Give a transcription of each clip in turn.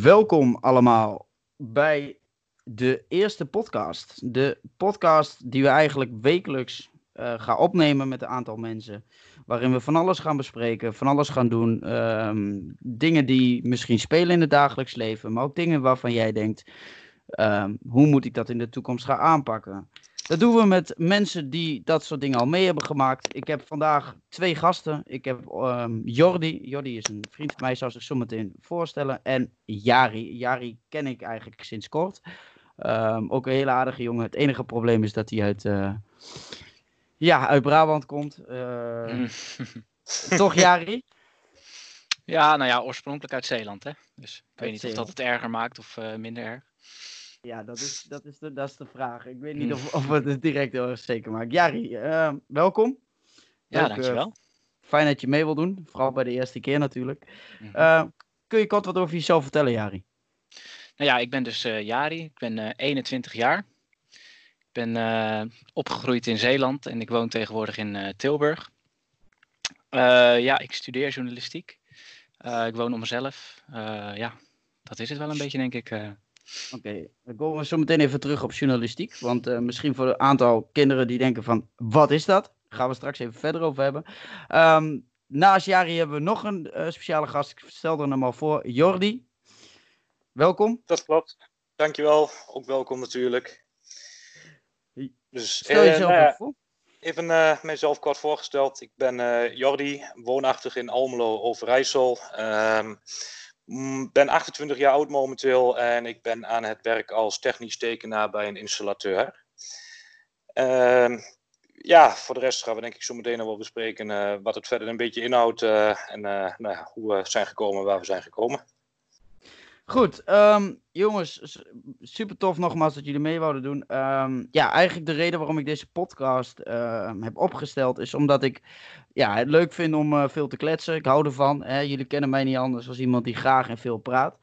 Welkom allemaal bij de eerste podcast. De podcast die we eigenlijk wekelijks uh, gaan opnemen met een aantal mensen. Waarin we van alles gaan bespreken, van alles gaan doen. Ehm, dingen die misschien spelen in het dagelijks leven, maar ook dingen waarvan jij denkt: ehm, hoe moet ik dat in de toekomst gaan aanpakken? Dat doen we met mensen die dat soort dingen al mee hebben gemaakt. Ik heb vandaag twee gasten. Ik heb um, Jordi. Jordi is een vriend van mij, zal zich zo meteen voorstellen. En Jari. Jari ken ik eigenlijk sinds kort. Um, ook een hele aardige jongen. Het enige probleem is dat hij uit, uh, ja, uit Brabant komt. Uh, toch, Jari? Ja, nou ja, oorspronkelijk uit Zeeland, hè. Dus ik uit weet niet Zeeland. of dat het erger maakt of uh, minder erg. Ja, dat is, dat, is de, dat is de vraag. Ik weet niet of, of het het direct heel erg zeker maakt. Jari, uh, welkom. Ja, Leuk, dankjewel. Uh, fijn dat je mee wil doen. Vooral bij de eerste keer natuurlijk. Mm -hmm. kun je kort wat over jezelf vertellen, Jari? Nou ja, ik ben dus uh, Jari. Ik ben 21 jaar. Ik ben opgegroeid in Zeeland en ik woon tegenwoordig in Tilburg. ja, ik studeer journalistiek. ik woon op mezelf. ja, dat is het wel een beetje, denk ik. Oké, okay. dan komen we zo meteen even terug op journalistiek. Want uh, misschien voor een aantal kinderen die denken van, wat is dat? Daar gaan we straks even verder over hebben. Um, naast Jari hebben we nog een uh, speciale gast. Ik stelde hem al voor, Jordi. Welkom. Dat klopt. Dankjewel. Ook welkom natuurlijk. Dus, Stel jezelf uh, even voor. Even uh, mijzelf kort voorgesteld. Ik ben Jordi, woonachtig in Almelo, Overijssel. Uh, ben 28 jaar oud momenteel en ik ben aan het werk als technisch tekenaar bij een installateur. Uh, ja, voor de rest gaan we denk ik zo meteen nog wel bespreken uh, wat het verder een beetje inhoudt uh, en nou ja, hoe we zijn gekomen waar we zijn gekomen. Goed, um, jongens, super tof nogmaals dat jullie mee wouden doen. Um, ja, eigenlijk de reden waarom ik deze podcast uh, heb opgesteld is omdat ik ja, het leuk vind om uh, veel te kletsen. Ik hou ervan. Hè? Jullie kennen mij niet anders als iemand die graag en veel praat.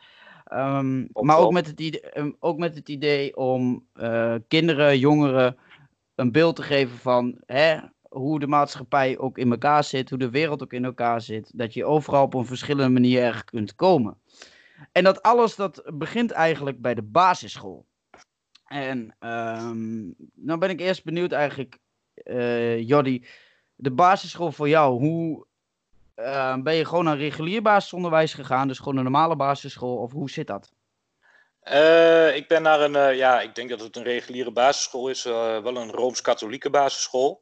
Um, maar ook met, het idee, ook met het idee om uh, kinderen, jongeren een beeld te geven van hè, hoe de maatschappij ook in elkaar zit, hoe de wereld ook in elkaar zit. Dat je overal op een verschillende manier erg kunt komen. En dat alles dat begint eigenlijk bij de basisschool. En um, nou ben ik eerst benieuwd eigenlijk, uh, Jody, de basisschool voor jou, hoe uh, ben je gewoon naar regulier basisonderwijs gegaan, dus gewoon een normale basisschool, of hoe zit dat? Uh, ik ben naar een, uh, ja, ik denk dat het een reguliere basisschool is, wel een Rooms-Katholieke basisschool.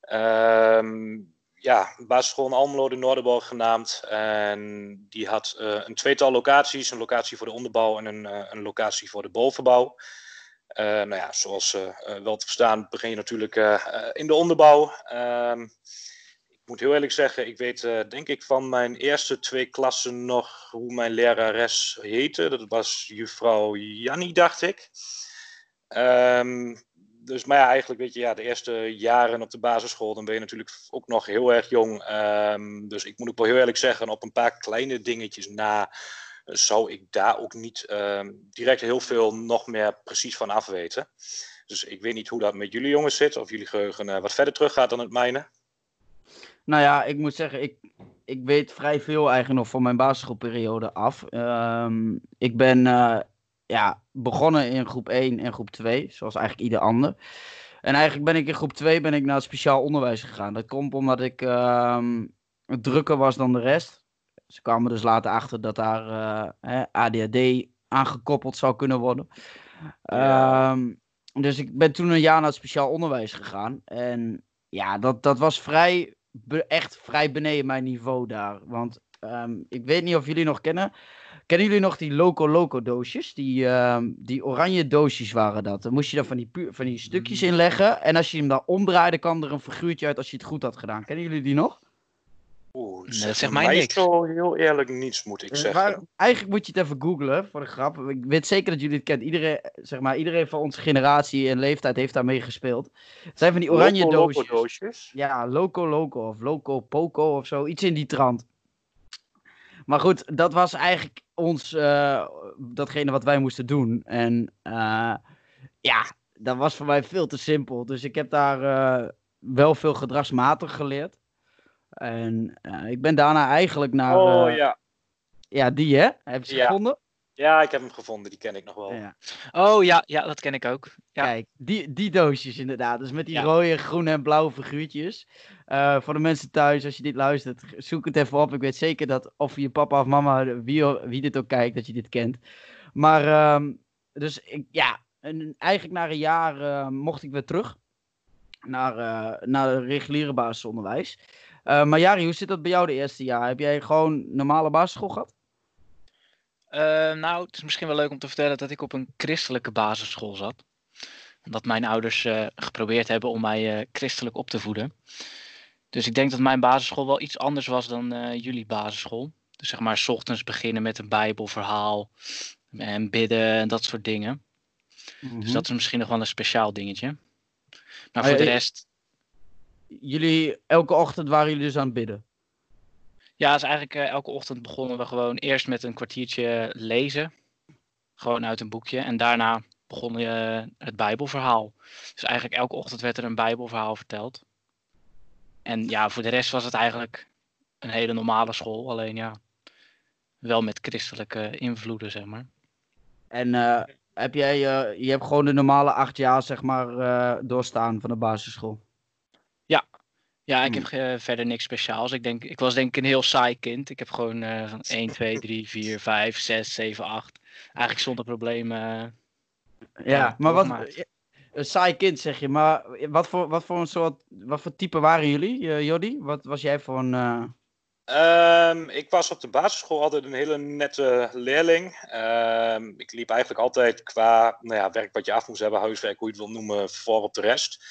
Ehm, ja, basisschool Almelo de Noorderborg genaamd. En die had uh, een tweetal locaties. Een locatie voor de onderbouw en een, uh, een locatie voor de bovenbouw. Uh, nou ja, zoals wel te verstaan begin je natuurlijk in de onderbouw. Ehm, ik moet heel eerlijk zeggen, ik weet denk ik van mijn eerste twee klassen nog hoe mijn lerares heette. Dat was juffrouw Jannie, dacht ik. Um, dus, maar ja, eigenlijk weet je, ja, de eerste jaren op de basisschool, dan ben je natuurlijk ook nog heel erg jong. Um, dus ik moet ook wel heel eerlijk zeggen, op een paar kleine dingetjes na zou ik daar ook niet um, direct heel veel nog meer precies van afweten. Dus ik weet niet hoe dat met jullie jongens zit, of jullie geheugen uh, wat verder terug gaat dan het mijne. Nou ja, ik moet zeggen, ik, ik weet vrij veel eigenlijk nog van mijn basisschoolperiode af. Um, ik ben uh, ja, begonnen in groep 1 en groep 2, zoals eigenlijk ieder ander. En eigenlijk ben ik in groep 2 ben ik naar het speciaal onderwijs gegaan. Dat komt omdat ik uh, drukker was dan de rest. Ze kwamen dus later achter dat daar uh, ADHD aangekoppeld zou kunnen worden. Ja. Um, dus ik ben toen een jaar naar het speciaal onderwijs gegaan. En ja, dat, dat was vrij, echt vrij beneden mijn niveau daar. Want um, ik weet niet of jullie nog kennen. Kennen jullie nog die Loco Loco doosjes? Die, uh, die oranje doosjes waren dat. Dan moest je daar van die, van die stukjes in leggen. En als je hem dan omdraaide, kwam er een figuurtje uit als je het goed had gedaan. Kennen jullie die nog? Oeh, dat zegt mij niks. Zo heel eerlijk niets, moet ik eh, zeggen. Maar eigenlijk moet je het even googlen, voor de grap. Ik weet zeker dat jullie het kent. Iedereen, zeg maar, iedereen van onze generatie en leeftijd heeft daarmee gespeeld. Het zijn van die oranje loco, doosjes. Loco doosjes? Ja, Loco Loco of Loco Poco of zo. Iets in die trant. Maar goed, dat was eigenlijk ons, uh, datgene wat wij moesten doen. En uh, ja, dat was voor mij veel te simpel. Dus ik heb daar uh, wel veel gedragsmatig geleerd. En ik ben daarna eigenlijk naar. Oh ja. Ja, die hè? Heb je ze ja. gevonden? Ja, ik heb hem gevonden, die ken ik nog wel. Ja. Oh ja, ja, dat ken ik ook. Ja. Kijk, die, die doosjes inderdaad. Dus met die Ja. rode, groene en blauwe figuurtjes. Eh, voor de mensen thuis, als je dit luistert, zoek het even op. Ik weet zeker dat of je papa of mama, wie, wie dit ook kijkt, dat je dit kent. Maar, ehm, dus ik, ja, en eigenlijk na een jaar eh, mocht ik weer terug. Naar, eh naar het reguliere basisonderwijs. Eh, maar Jari, hoe zit dat bij jou de eerste jaar? Heb jij gewoon normale basisschool gehad? Eh, nou, het is misschien wel leuk om te vertellen dat ik op een christelijke basisschool zat. Omdat mijn ouders eh, geprobeerd hebben om mij eh, christelijk op te voeden. Dus ik denk dat mijn basisschool wel iets anders was dan jullie basisschool. Dus zeg maar, s ochtends beginnen met een bijbelverhaal en bidden en dat soort dingen. Dus dat is misschien nog wel een speciaal dingetje. Maar Maar voor de rest, Jullie, elke ochtend waren jullie dus aan het bidden? Ja, is eigenlijk eh, elke ochtend begonnen we gewoon eerst met een kwartiertje lezen. Gewoon uit een boekje. En daarna begon je het Bijbelverhaal. Dus eigenlijk elke ochtend werd er een Bijbelverhaal verteld. En ja, voor de rest was het eigenlijk een hele normale school. Alleen ja, wel met christelijke invloeden, zeg maar. En eh, heb jij, eh, je hebt gewoon de normale acht jaar, zeg maar, eh, doorstaan van de basisschool? Ja, ik Hmm. heb eh, verder niks speciaals. Ik, denk, ik was denk ik een heel saai kind. Ik heb gewoon eh, van 1, 2, 3, 4, 5, 6, 7, 8. Eigenlijk zonder problemen. eh, Ja, Ja, maar wat, een saai kind zeg je, maar wat voor, wat voor een soort, wat voor type waren jullie, eh Jordi? Wat was jij voor een, eh, Ehm, ik was op de basisschool altijd een hele nette leerling. Ehm, ik liep eigenlijk altijd qua nou ja, werk wat je af moest hebben, huiswerk, hoe je het wil noemen, voor op de rest.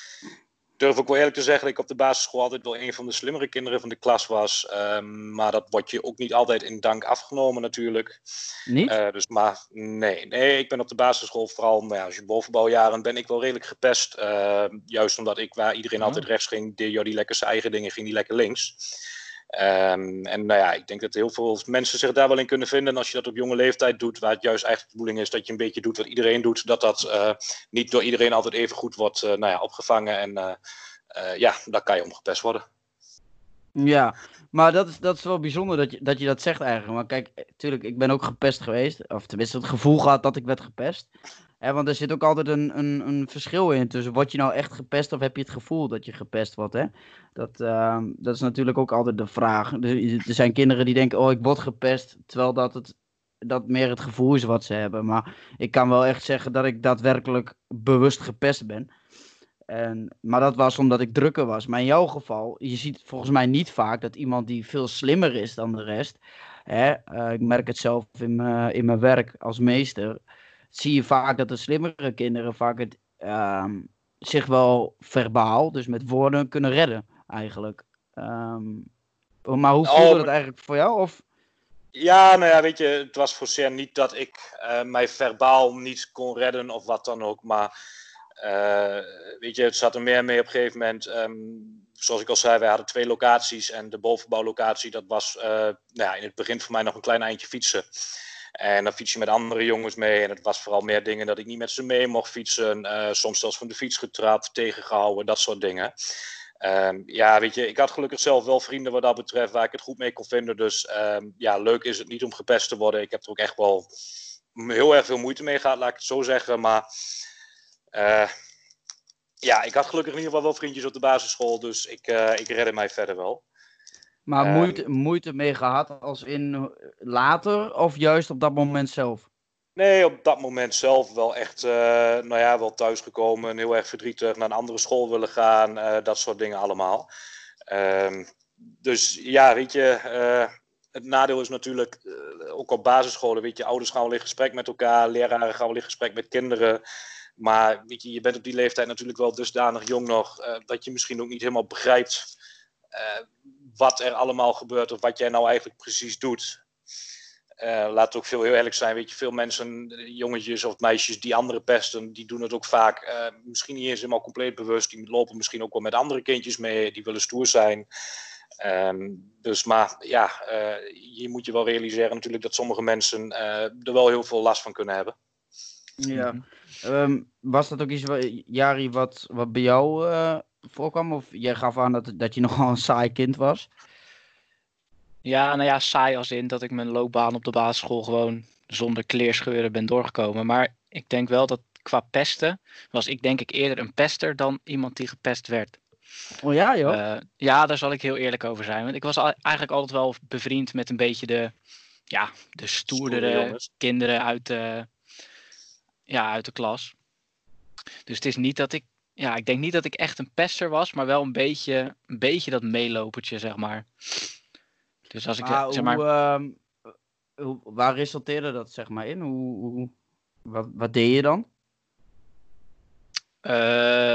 Durf ook wel eerlijk te zeggen dat ik op de basisschool altijd wel een van de slimmere kinderen van de klas was. Ehm, maar dat wordt je ook niet altijd in dank afgenomen natuurlijk. niet? Eh, dus maar nee, nee, ik ben op de basisschool vooral, nou ja, als je bovenbouwjaren ben ik wel redelijk gepest. Eh, juist omdat ik waar iedereen Ja. altijd rechts ging, deed Jordi lekker zijn eigen dingen, ging die lekker links. Ehm, en nou ja, ik denk dat heel veel mensen zich daar wel in kunnen vinden. En als je dat op jonge leeftijd doet, waar het juist eigenlijk de bedoeling is dat je een beetje doet wat iedereen doet, dat dat eh, niet door iedereen altijd even goed wordt eh, nou ja, opgevangen. En eh, ja, dan kan je omgepest worden. Ja, maar dat is, dat is wel bijzonder dat je, dat je dat zegt eigenlijk. Maar kijk, tuurlijk, ik ben ook gepest geweest. Of tenminste het gevoel gehad dat ik werd gepest. Want er zit ook altijd een, een, een verschil in tussen word je nou echt gepest of heb je het gevoel dat je gepest wordt. Hè? Dat, ehm, dat is natuurlijk ook altijd de vraag. Er, zijn kinderen die denken, oh ik word gepest. Terwijl dat, het, dat meer het gevoel is wat ze hebben. Maar ik kan wel echt zeggen dat ik daadwerkelijk bewust gepest ben. En, maar dat was omdat ik drukker was. Maar in jouw geval, je ziet volgens mij niet vaak dat iemand die veel slimmer is dan de rest. Hè, eh, ik merk het zelf in in mijn werk als meester. Zie je vaak dat de slimmere kinderen vaak het, ehm, zich wel verbaal, dus met woorden, kunnen redden eigenlijk. Ehm, maar hoe Oh, voelde dat eigenlijk voor jou? Of, Ja, nou ja, weet je, het was voor niet dat ik eh, mij verbaal niet kon redden of wat dan ook. Maar eh, weet je, het zat er meer mee op een gegeven moment. ehm, zoals ik al zei, wij hadden twee locaties. En de bovenbouwlocatie, dat was eh, nou ja, in het begin voor mij nog een klein eindje fietsen. En dan fiets je met andere jongens mee. En het was vooral meer dingen dat ik niet met ze mee mocht fietsen. eh, soms zelfs van de fiets getrapt, tegengehouden, dat soort dingen. Ehm, ja, weet je, ik had gelukkig zelf wel vrienden wat dat betreft waar ik het goed mee kon vinden. Dus ehm, ja, leuk is het niet om gepest te worden. Ik heb er ook echt wel heel erg veel moeite mee gehad, laat ik het zo zeggen. Maar eh, ja, ik had gelukkig in ieder geval wel vriendjes op de basisschool. Dus ik, eh, ik redde mij verder wel. Maar Ehm. moeite, moeite mee gehad als in eh, later of juist op dat moment zelf? Nee, op dat moment zelf wel echt, eh, nou ja, wel thuisgekomen. en Heel erg verdrietig, naar een andere school willen gaan. eh, dat soort dingen allemaal. Ehm, dus ja, weet je, het nadeel is natuurlijk, ook op basisscholen, weet je, ouders gaan wel in gesprek met elkaar. Leraren gaan wel in gesprek met kinderen. Maar weet je, je bent op die leeftijd natuurlijk wel dusdanig jong nog, dat je misschien ook niet helemaal begrijpt wat er allemaal gebeurt of wat jij nou eigenlijk precies doet. Eh, laat het ook veel heel eerlijk zijn, weet je, veel mensen, eh, jongetjes of meisjes die anderen pesten, die doen het ook vaak eh, misschien niet eens helemaal compleet bewust. Die lopen misschien ook wel met andere kindjes mee, die willen stoer zijn. Ehm, dus maar ja, eh, je moet je wel realiseren natuurlijk dat sommige mensen eh, er wel heel veel last van kunnen hebben. Ja. Mhm. Ehm, was dat ook iets, Jari, wat, wat bij jou eh, voorkwam? Of jij gaf aan dat, dat je nogal een saai kind was? Ja, nou ja, saai als in dat ik mijn loopbaan op de basisschool gewoon zonder kleerscheuren ben doorgekomen. Maar ik denk wel dat qua pesten was ik denk ik eerder een pester dan iemand die gepest werd. Oh ja, joh. Uh, ja, daar zal ik heel eerlijk over zijn. Want ik was eigenlijk altijd wel bevriend met een beetje de, ja, de stoerdere kinderen uit de, ja, uit de klas. Dus het is niet dat ik, ja, ik denk niet dat ik echt een pester was, maar wel een beetje, een beetje dat meelopertje, zeg maar. Dus als ik, maar, zeg maar... Hoe, uh, hoe, waar resulteerde dat, zeg maar, in? Hoe, hoe, wat, wat deed je dan? Uh,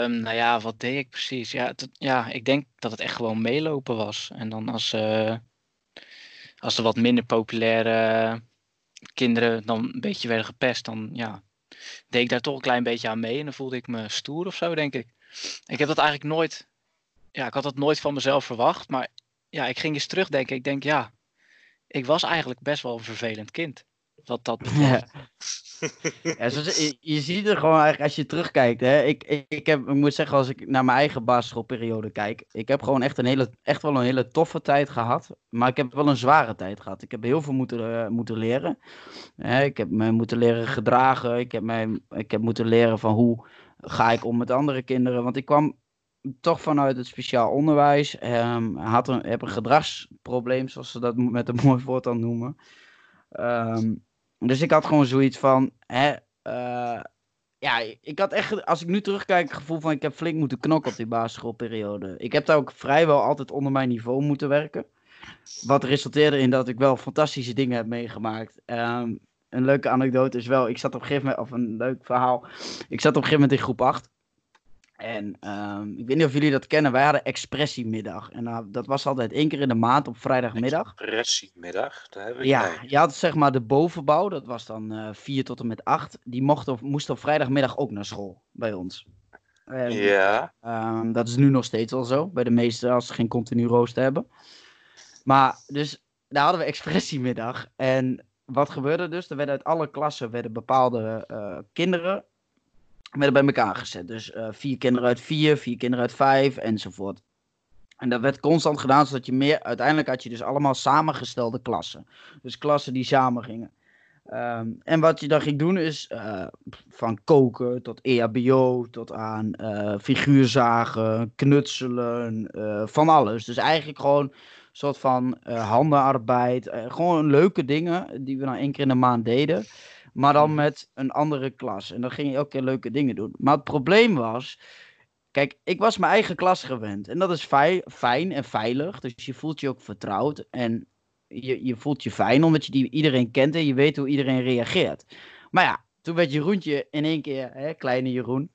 nou ja, wat deed ik precies? Ja, het, ja, ik denk dat het echt gewoon meelopen was. En dan als, uh, als er wat minder populaire kinderen dan een beetje werden gepest, dan ja, deed ik daar toch een klein beetje aan mee. En dan voelde ik me stoer of zo, denk ik. Ik heb dat eigenlijk nooit, ja, ik had dat nooit van mezelf verwacht. Maar ja, ik ging eens terugdenken. Ik denk, ja, ik was eigenlijk best wel een vervelend kind. Wat dat betreft. Ja. je, je, ziet er gewoon eigenlijk als je terugkijkt. Hè, ik, ik, ik, heb, ik moet zeggen, als ik naar mijn eigen basisschoolperiode kijk. Ik heb gewoon echt, een hele, echt wel een hele toffe tijd gehad. Maar ik heb wel een zware tijd gehad. Ik heb heel veel moeten, uh, moeten leren. Hè, ik heb me moeten leren gedragen. Ik heb, mij, ik heb moeten leren van hoe ga ik om met andere kinderen. Want ik kwam toch vanuit het speciaal onderwijs. Um, had een, heb een gedragsprobleem, zoals ze dat met een mooi woord dan noemen. Um, dus ik had gewoon zoiets van, hè, uh, ja, ik had echt, als ik nu terugkijk, het gevoel van ik heb flink moeten knokken op die basisschoolperiode. Ik heb daar ook vrijwel altijd onder mijn niveau moeten werken. Wat resulteerde in dat ik wel fantastische dingen heb meegemaakt. Um, een leuke anekdote is wel, ik zat op een gegeven moment, of een leuk verhaal. Ik zat op een gegeven moment in groep 8. En um, ik weet niet of jullie dat kennen, wij hadden expressiemiddag. En uh, dat was altijd één keer in de maand op vrijdagmiddag. Expressiemiddag, daar heb ik Ja, bij. je had zeg maar de bovenbouw, dat was dan uh, 4 tot en met 8. Die mocht op, moest op vrijdagmiddag ook naar school bij ons. En, Ja. um, dat is nu nog steeds al zo, bij de meeste als ze geen continu rooster hebben. Maar dus daar hadden we expressiemiddag. En wat gebeurde dus? Er werden uit alle klassen werden bepaalde uh, kinderen werden bij elkaar gezet. Dus uh, vier kinderen uit vier, vier kinderen uit vijf, enzovoort. En dat werd constant gedaan, zodat je meer... Uiteindelijk had je dus allemaal samengestelde klassen. Dus klassen die samen gingen. Um, en wat je dan ging doen is uh, van koken tot EHBO, tot aan uh, figuurzagen, knutselen, van alles. Dus eigenlijk gewoon een soort van handenarbeid. gewoon leuke dingen die we dan één keer in de maand deden. Maar dan met een andere klas. En dan ging je elke keer leuke dingen doen. Maar het probleem was. Kijk, ik was mijn eigen klas gewend. En dat is fijn, en veilig. Dus je voelt je ook vertrouwd. En je, je voelt je fijn omdat je die, iedereen kent en je weet hoe iedereen reageert. Maar ja, toen werd Jeroentje in één keer, hè, kleine Jeroen,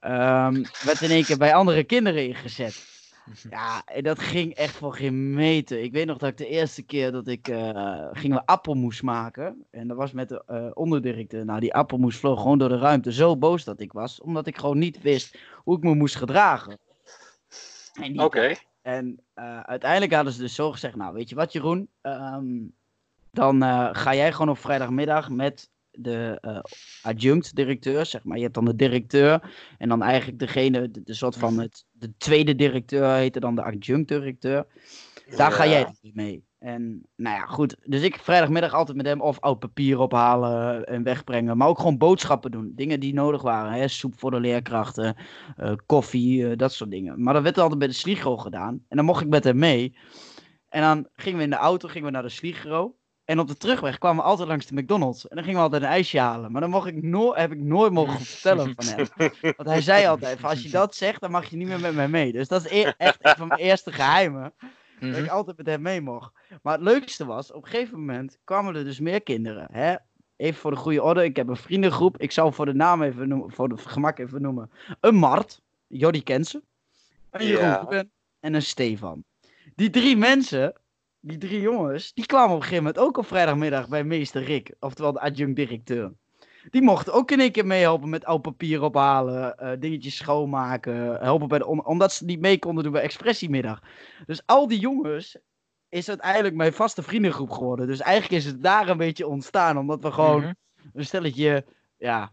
um, werd in één keer bij andere kinderen ingezet. Ja, en dat ging echt voor geen meter. Ik weet nog dat ik de eerste keer dat ik uh, gingen we appelmoes maken. En dat was met de uh, onderdirecteur. Nou, die appelmoes vloog gewoon door de ruimte. Zo boos dat ik was. Omdat ik gewoon niet wist hoe ik me moest gedragen. Oké. Okay. En uh, uiteindelijk hadden ze dus zo gezegd. Nou, weet je wat Jeroen? Um, dan ga jij gewoon op vrijdagmiddag met de uh, adjunct-directeur, zeg maar. Je hebt dan de directeur en dan eigenlijk degene, de, de soort van het, de tweede directeur heette dan de adjunct-directeur. Daar ja. ga jij mee. En nou ja, goed. Dus ik vrijdagmiddag altijd met hem of oud papier ophalen en wegbrengen. Maar ook gewoon boodschappen doen. Dingen die nodig waren. Hè? Soep voor de leerkrachten, uh, koffie, uh, dat soort dingen. Maar dat werd altijd bij de Sligro gedaan. En dan mocht ik met hem mee. En dan gingen we in de auto gingen we naar de Sligro. En op de terugweg kwamen we altijd langs de McDonald's. En dan gingen we altijd een ijsje halen. Maar dan mocht ik no heb ik nooit mogen vertellen van hem. Want hij zei altijd, als je dat zegt, dan mag je niet meer met mij mee. Dus dat is e echt een van mijn eerste geheimen. Dat ik altijd met hem mee mocht. Maar het leukste was, op een gegeven moment kwamen er dus meer kinderen. Hè? Even voor de goede orde, ik heb een vriendengroep. Ik zal voor de naam even noemen, voor het gemak even noemen. Een Mart, Jordi kent ze. Een Jeroen en een Stefan. Die drie mensen, die drie jongens, die kwamen op een gegeven moment ook op vrijdagmiddag bij meester Rick. Oftewel de adjunct-directeur. Die mochten ook in één keer meehelpen met oud papier ophalen, uh, dingetjes schoonmaken, helpen bij de omdat ze niet mee konden doen bij expressiemiddag. Dus al die jongens is uiteindelijk mijn vaste vriendengroep geworden. Dus eigenlijk is het daar een beetje ontstaan, omdat we gewoon mm -hmm. een stelletje, ja,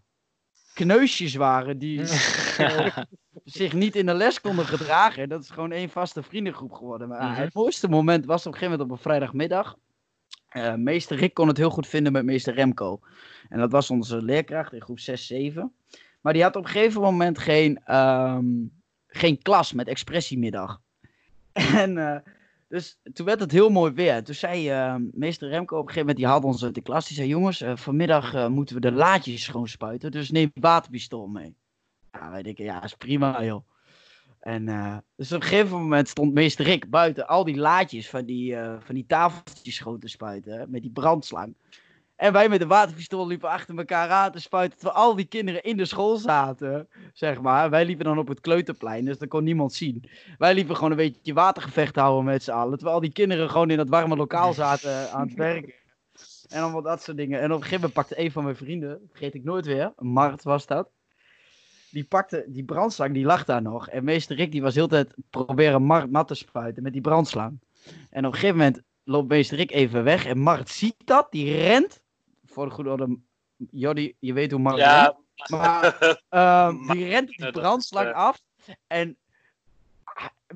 kneusjes waren die uh, zich niet in de les konden gedragen. Dat is gewoon één vaste vriendengroep geworden. Maar mm -hmm. het mooiste moment was op een gegeven moment op een vrijdagmiddag. Eh, meester Rick kon het heel goed vinden met meester Remco. En dat was onze leerkracht in groep 6, 7. Maar die had op een gegeven moment geen, ehm, geen klas met expressiemiddag. En uh, dus toen werd het heel mooi weer. Toen zei uh, meester Remco op een gegeven moment, die had ons uit de klas. Die zei, jongens, uh, vanmiddag uh, moeten we de laadjes schoonspuiten. Dus neem waterpistool mee. Ja, wij denken, ja, is prima joh. En dus op een gegeven moment stond meester Rick buiten al die laadjes van die, van die tafeltjes schoon te spuiten. Met die brandslang. En wij met de waterpistool liepen achter elkaar aan te spuiten. Terwijl al die kinderen in de school zaten. Zeg maar. Wij liepen dan op het kleuterplein. Dus dat kon niemand zien. Wij liepen gewoon een beetje watergevecht houden met z'n allen. Terwijl al die kinderen gewoon in dat warme lokaal zaten aan het werken. En allemaal dat soort dingen. En op een gegeven moment pakte een van mijn vrienden. Vergeet ik nooit weer. Mart was dat. Die pakte die brandslang. Die lag daar nog. En meester Rick die was heel tijd proberen Mart nat te spuiten met die brandslang. En op een gegeven moment loopt meester Rick even weg. En Mart ziet dat. Die rent voor de goede orde, Jordi, je weet hoe Mark ja. Maar uh, die rent die brandslang af. En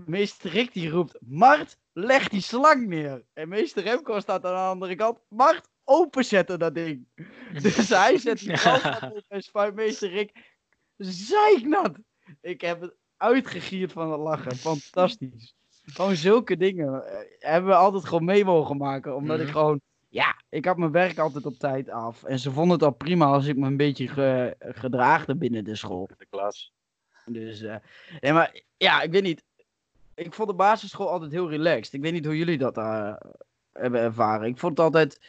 meester Rick die roept, Mart, leg die slang neer. En meester Remco staat aan de andere kant, Mart, openzetten dat ding. dus hij zet die brandslang op en spuit meester Rick zeiknat. Ik heb het uitgegierd van het lachen. Fantastisch. Gewoon zulke dingen hebben we altijd gewoon mee mogen maken. Omdat mm -hmm. ik gewoon ja, ik had mijn werk altijd op tijd af. En ze vonden het al prima als ik me een beetje ge, gedraagde binnen de school. De klas. Dus, uh, nee, maar ja, ik weet niet. Ik vond de basisschool altijd heel relaxed. Ik weet niet hoe jullie dat uh, hebben ervaren. Ik vond het altijd,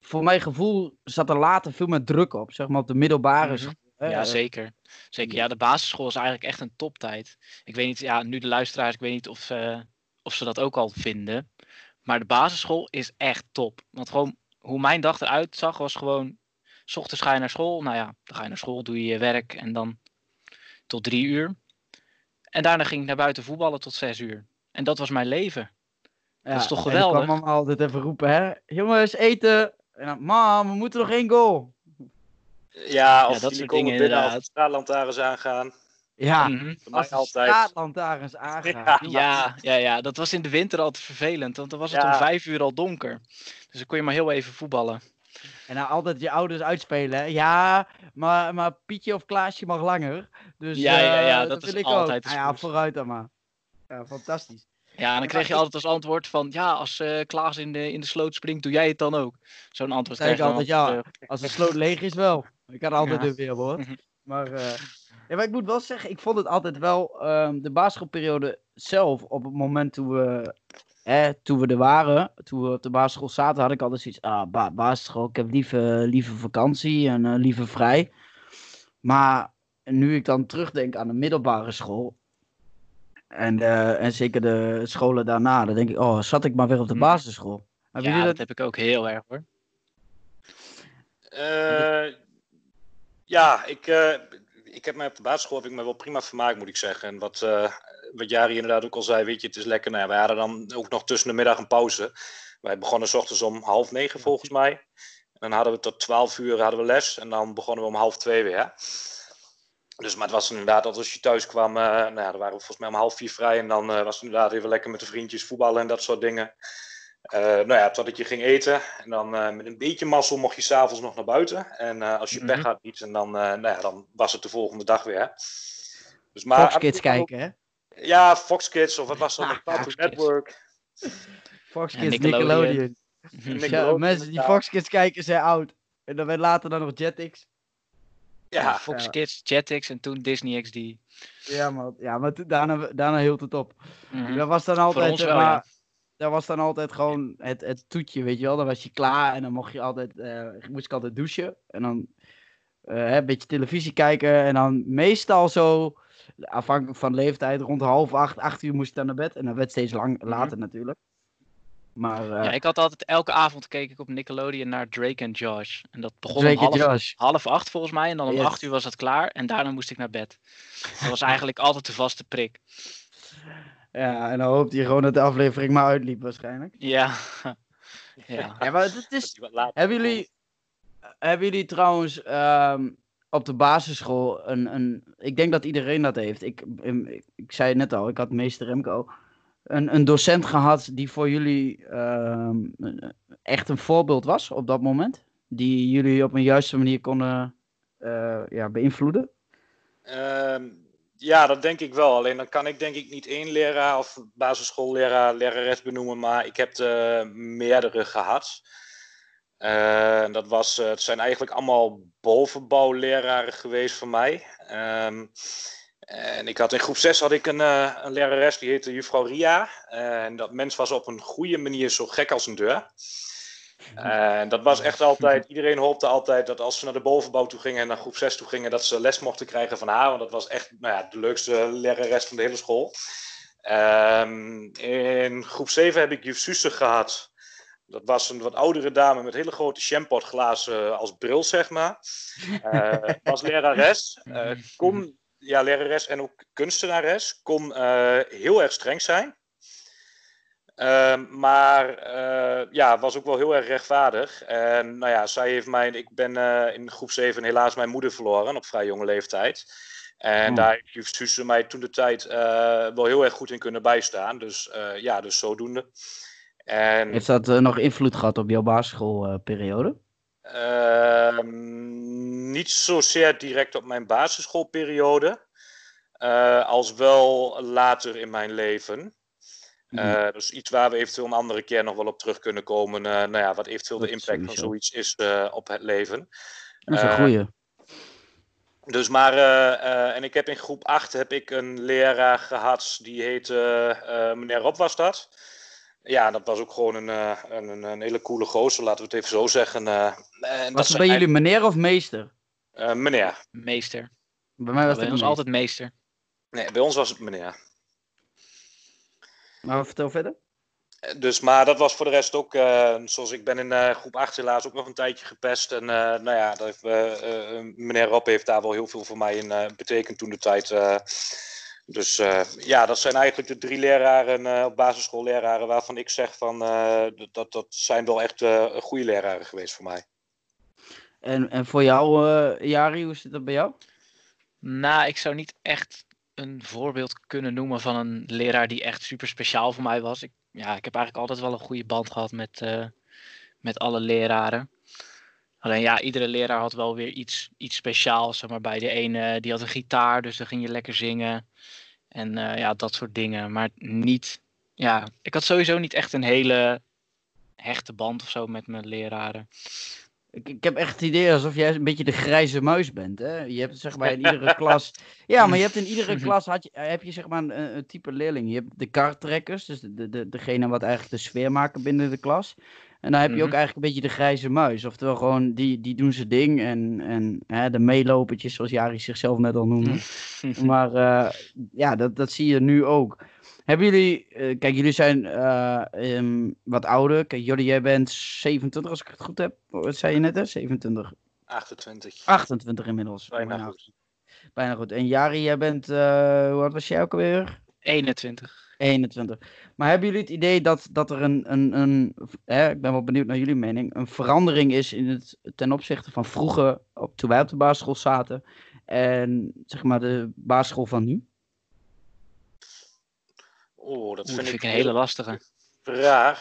voor mijn gevoel, zat er later veel meer druk op. Zeg maar op de middelbare mm -hmm. school. Ja, zeker. Zeker. Ja, de basisschool is eigenlijk echt een toptijd. Ik weet niet, ja, nu de luisteraars, ik weet niet of, uh, of ze dat ook al vinden. Maar de basisschool is echt top. Want gewoon hoe mijn dag eruit zag, was gewoon. S ochtends ga je naar school. Nou ja, dan ga je naar school, doe je je werk en dan tot drie uur. En daarna ging ik naar buiten voetballen tot zes uur. En dat was mijn leven. Ja, dat is toch geweldig? Dan kwam mama altijd even roepen, hè? Jongens, eten! En dan, mam, we moeten nog één goal. Ja, of ja, dat soort dingen inderdaad. Als straatlantaarns aangaan. Ja, mm -hmm. als de straatlantaarns aangaan. Ja. ja, ja, ja, dat was in de winter altijd vervelend, want dan was het ja. om vijf uur al donker. Dus dan kon je maar heel even voetballen. En nou altijd je ouders uitspelen. Hè? Ja, maar, maar Pietje of Klaasje mag langer. Dus ja, ja, ja, uh, dat, dat is ik altijd ook. Ah, ja, vooruit dan maar. Ja, fantastisch. Ja, en dan kreeg je altijd als antwoord van, ja, als uh, Klaas in de, in de sloot springt, doe jij het dan ook? Zo'n antwoord krijg je altijd, ja, als de sloot leeg is wel. Ik had altijd ja. een weerwoord. Maar, uh, ja, maar ik moet wel zeggen, ik vond het altijd wel, um, de basisschoolperiode zelf, op het moment toen we, eh, toen we er waren, toen we op de basisschool zaten, had ik altijd zoiets, ah, ba basisschool, ik heb liever, liever vakantie en uh, liever vrij. Maar nu ik dan terugdenk aan de middelbare school, en, uh, en zeker de scholen daarna, dan denk ik, oh, zat ik maar weer op de basisschool. Heb ja, dat... dat heb ik ook heel erg hoor. Uh, ja, ik, uh, ik heb mij op de basisschool heb ik me wel prima vermaakt, moet ik zeggen. En wat, uh, wat Jari inderdaad ook al zei, weet je, het is lekker. Nou, wij hadden dan ook nog tussen de middag een pauze. Wij begonnen s ochtends om half negen volgens mij. En dan hadden we tot twaalf uur hadden we les. En dan begonnen we om half twee weer. Dus, maar het was inderdaad als je thuis kwam, uh, nou ja, dan waren we volgens mij om half vier vrij. En dan uh, was het inderdaad even lekker met de vriendjes voetballen en dat soort dingen. Uh, nou ja, totdat je ging eten. En dan uh, met een beetje mazzel mocht je s'avonds nog naar buiten. En uh, als je pech had iets, en dan, nou ja, dan was het de volgende dag weer. Dus, maar, Fox Kids kijken, hè? Ja, Fox Kids, of wat was dat? Ah, Fox Network. Fox Kids, Nickelodeon. Nickelodeon. Ja, mensen die Fox Kids kijken zijn oud. En dan werd later dan nog Jetix. Ja, Fox Kids, Jetix en toen Disney XD. Ja, maar, ja, maar daarna, daarna hield het op. Mm -hmm. Dat was dan altijd... Wel, maar, dat was dan altijd gewoon het, het toetje, weet je wel. Dan was je klaar en dan mocht je altijd, uh, moest ik altijd douchen. En dan uh, een beetje televisie kijken. En dan meestal zo, afhankelijk van leeftijd, rond half acht, acht uur moest ik dan naar bed. En dan werd steeds lang, later mm -hmm. natuurlijk. Maar, uh, ja, ik had altijd elke avond keek ik op Nickelodeon naar Drake en Josh. En dat begon Drake om half, half acht volgens mij. En dan om yes. acht uur was het klaar. En daarna moest ik naar bed. Dat was eigenlijk altijd de vaste prik. Ja, en dan hoopt hij gewoon dat de aflevering maar uitliep waarschijnlijk. Ja. ja. ja, maar het is... Hebben jullie, hebben jullie trouwens um, op de basisschool een, een... Ik denk dat iedereen dat heeft. Ik, ik, ik zei het net al, ik had meester Remco. een, een docent gehad die voor jullie ehm, echt een voorbeeld was op dat moment? Die jullie op een juiste manier konden uh, ja, beïnvloeden? Ehm, ja, dat denk ik wel. Alleen dan kan ik denk ik niet één leraar of basisschoolleraar, lerares benoemen, maar ik heb er meerdere gehad. Uh, dat was, het zijn eigenlijk allemaal bovenbouwleraren geweest voor mij. Um, en ik had in groep 6 had ik een, uh, een lerares, die heette juffrouw Ria. en dat mens was op een goede manier zo gek als een deur. En dat was echt altijd, iedereen hoopte altijd dat als ze naar de bovenbouw toe gingen en naar groep 6 toe gingen, dat ze les mochten krijgen van haar. Want dat was echt nou ja, de leukste lerares van de hele school. Um, in groep 7 heb ik juf Susse gehad. Dat was een wat oudere dame met hele grote champotglazen als bril, zeg maar. Uh, was lerares. Uh, kon ja, lerares en ook kunstenares, kon uh, heel erg streng zijn. Uh, maar uh, ja, was ook wel heel erg rechtvaardig. En nou ja, zij heeft mij, ik ben uh, in groep 7 helaas mijn moeder verloren op vrij jonge leeftijd. En oh. daar heeft Suze mij toen de tijd wel heel erg goed in kunnen bijstaan. Dus ja, dus zodoende. En... Heeft dat nog invloed gehad op jouw basisschoolperiode? Ehm, niet zozeer direct op mijn basisschoolperiode, als wel later in mijn leven. Uh, dus iets waar we eventueel een andere keer nog wel op terug kunnen komen. Uh, nou ja, wat eventueel de impact sowieso. van zoiets is op het leven. Dat is een goeie. Dus maar, en ik heb in groep 8 heb ik een leraar gehad, die heette, meneer Rob was dat. Ja, dat was ook gewoon een, uh, een, een, hele coole gozer, laten we het even zo zeggen. Uh, was het bij jullie meneer of meester? Uh, meneer. Meester. Bij mij was bij het ons altijd meester. Nee, bij ons was het meneer. Maar vertel verder. Dus, maar dat was voor de rest ook, zoals ik ben in groep 8 helaas ook nog een tijdje gepest. En nou ja, dat heeft, meneer Rob heeft daar wel heel veel voor mij in betekend toen de tijd dus uh, ja, dat zijn eigenlijk de drie leraren, uh, basisschoolleraren, waarvan ik zeg van uh, dat, dat zijn wel echt goede leraren geweest voor mij. En, en voor jou, Jari, hoe zit dat bij jou? Nou, ik zou niet echt een voorbeeld kunnen noemen van een leraar die echt super speciaal voor mij was. Ik, ja, ik heb eigenlijk altijd wel een goede band gehad met, met alle leraren. Alleen ja, iedere leraar had wel weer iets, iets speciaals. Zeg maar bij de ene die had een gitaar, dus dan ging je lekker zingen. En uh, ja, dat soort dingen. Maar niet, ja, ik had sowieso niet echt een hele hechte band of zo met mijn leraren. Ik, ik heb echt het idee alsof jij een beetje de grijze muis bent. Hè? Je hebt zeg maar in iedere klas. Ja, maar je hebt in iedere klas had je, heb je zeg maar een, een type leerling. Je hebt de karttrekkers, dus de, de, degene wat eigenlijk de sfeer maken binnen de klas. En dan heb je ook mhm. eigenlijk een beetje de grijze muis. Oftewel gewoon, die, die doen zijn ding. En, en hè, de meelopertjes, zoals Jari zichzelf net al noemde. Maar uh, ja, dat, dat zie je nu ook. Hebben jullie, uh, kijk, jullie zijn uh, um, wat ouder. Kijk, jullie, jij bent 27 als ik het goed heb. Wat zei je net, hè? 27. 28. 28 inmiddels. Bijna, Bijna goed. Bijna goed. En Jari, jij bent, hoe oud was jij ook alweer? 21. 21. Maar hebben jullie het idee dat, dat er een, een, een hè, ik ben wel benieuwd naar jullie mening, een verandering is in het, ten opzichte van vroeger, op, toen wij op de basisschool zaten, en zeg maar de basisschool van nu? Oh, dat Oeh, vind, ik een hele lastige.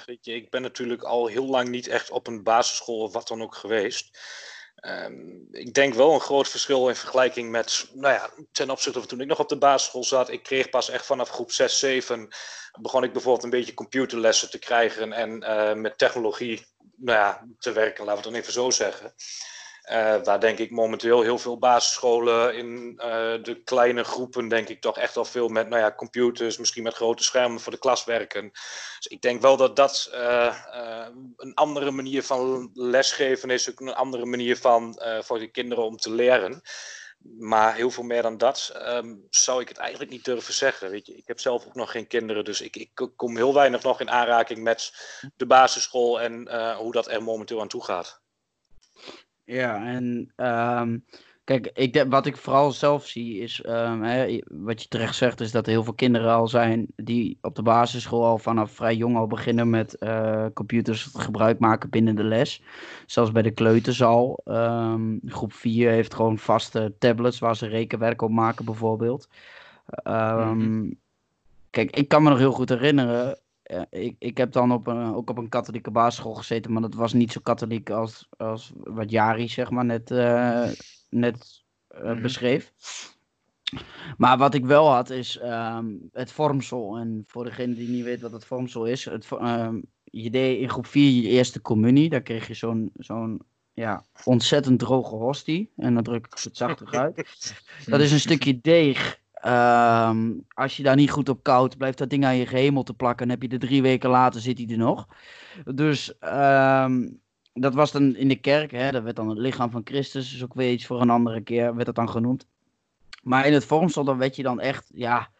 Weet je, ik ben natuurlijk al heel lang niet echt op een basisschool of wat dan ook geweest. Um, ik denk wel een groot verschil in vergelijking met, nou ja, ten opzichte van toen ik nog op de basisschool zat. Ik kreeg pas echt vanaf groep 6, 7, begon ik bijvoorbeeld een beetje computerlessen te krijgen en uh, met technologie nou ja, te werken, laten we het dan even zo zeggen. Uh, waar denk ik momenteel heel veel basisscholen in uh, de kleine groepen, denk ik toch echt al veel met nou ja, computers, misschien met grote schermen voor de klas werken. Dus ik denk wel dat dat uh, een andere manier van lesgeven is, ook een andere manier van voor de kinderen om te leren. Maar heel veel meer dan dat um, zou ik het eigenlijk niet durven zeggen. Weet je, ik heb zelf ook nog geen kinderen, dus ik, ik kom heel weinig nog in aanraking met de basisschool en hoe dat er momenteel aan toe gaat. Ja, en um, kijk, ik, wat ik vooral zelf zie is, um, hè, wat je terecht zegt, is dat er heel veel kinderen al zijn die op de basisschool al vanaf vrij jong al beginnen met uh, computers gebruik maken binnen de les. Zelfs bij de kleutersal. Um, groep 4 heeft gewoon vaste tablets waar ze rekenwerk op maken bijvoorbeeld. Mm -hmm. kijk, ik kan me nog heel goed herinneren. Eh, ik, ik heb dan op een, ook op een katholieke basisschool gezeten, maar dat was niet zo katholiek als, als wat Jari zeg maar net, eh, net eh, Mhm. beschreef. Maar wat ik wel had is ehm, het vormsel. En voor degene die niet weet wat het vormsel is. Het, ehm, je deed in groep 4 je eerste communie. Daar kreeg je zo'n zo'n ja, ontzettend droge hostie. En dan druk ik het zachter uit. Dat is een stukje deeg. Ehm, als je daar niet goed op koudt, blijft dat ding aan je gehemel te plakken. En heb je er drie weken later, zit hij er nog. Dus ehm, dat was dan in de kerk. Hè? Dat werd dan het lichaam van Christus. Dus ook weer iets voor een andere keer, werd dat dan genoemd. Maar in het vormsel, dan werd je dan echt, ja...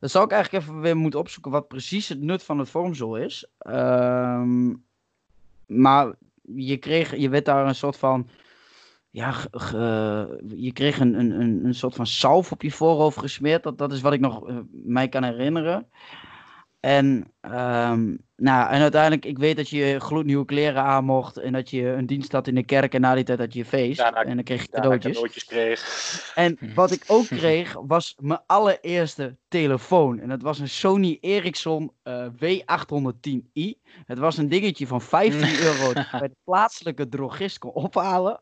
Dat zou ik eigenlijk even weer moeten opzoeken wat precies het nut van het vormsel is. Ehm, maar je, kreeg, je werd daar een soort van ja, ge- je kreeg een, een, een, een soort van salf op je voorhoofd gesmeerd. Dat, dat is wat ik nog eh, mij kan herinneren. En, ehm, nou, en uiteindelijk, ik weet dat je gloednieuwe kleren aan mocht. En dat je een dienst had in de kerk. En na die tijd had je feest. Daarna- en dan kreeg je cadeautjes. cadeautjes kreeg. En wat ik ook kreeg, was mijn allereerste telefoon. En dat was een Sony Ericsson eh, W810i. Het was een dingetje van 15 euro dat je bij de plaatselijke drogist kon ophalen.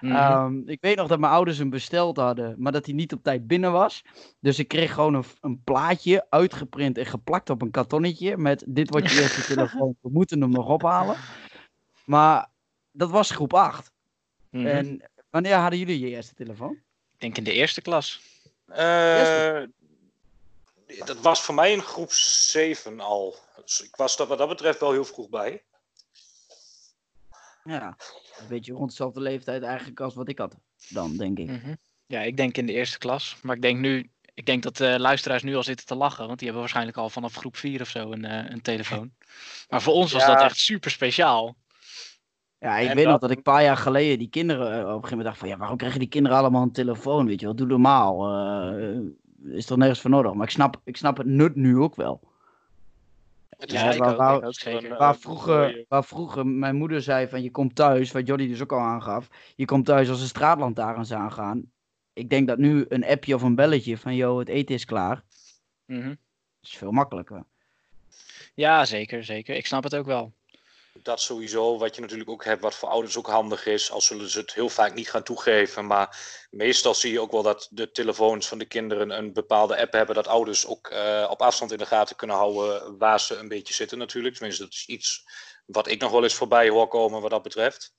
Mhm. Ehm, ik weet nog dat mijn ouders hem besteld hadden, maar dat hij niet op tijd binnen was. Dus ik kreeg gewoon een, een plaatje uitgeprint en geplakt op een kartonnetje met dit wordt je eerste telefoon, we moeten hem nog ophalen. Maar dat was groep 8. Mhm. En wanneer hadden jullie je eerste telefoon? Ik denk in de eerste klas. Eh, dat was voor mij in groep 7 al. Dus ik was dat, wat dat betreft wel heel vroeg bij. Ja, een beetje rond dezelfde leeftijd eigenlijk als wat ik had dan, denk ik. Mhm. Ja, ik denk in de eerste klas. Maar ik denk nu, ik denk dat de luisteraars nu al zitten te lachen. Want die hebben waarschijnlijk al vanaf groep 4 of zo een, eh, een telefoon. Maar voor ons was Ja. dat echt super speciaal. Ja, ik En weet nog dat- ik een paar jaar geleden die kinderen eh, op een gegeven moment dacht van ja, waarom krijgen die kinderen allemaal een telefoon? Weet je wel, doe normaal. eh, is toch nergens voor nodig. Maar ik snap, ik snap het nut nu ook wel. Het Ja, is waar- waar- ook een, Waar eh, vroeger, waar vroeger mijn moeder zei van je komt thuis, wat Jodie dus ook al aangaf, je komt thuis als de straatlantaarns aangaan. Ik denk dat nu een appje of een belletje van joh, het eten is klaar, Mhm. is veel makkelijker. Ja, zeker, zeker. Ik snap het ook wel. Dat sowieso, wat je natuurlijk ook hebt, wat voor ouders ook handig is, al zullen ze het heel vaak niet gaan toegeven. Maar meestal zie je ook wel dat de telefoons van de kinderen een bepaalde app hebben, dat ouders ook eh, op afstand in de gaten kunnen houden waar ze een beetje zitten natuurlijk. Tenminste, dat is iets wat ik nog wel eens voorbij hoor komen wat dat betreft.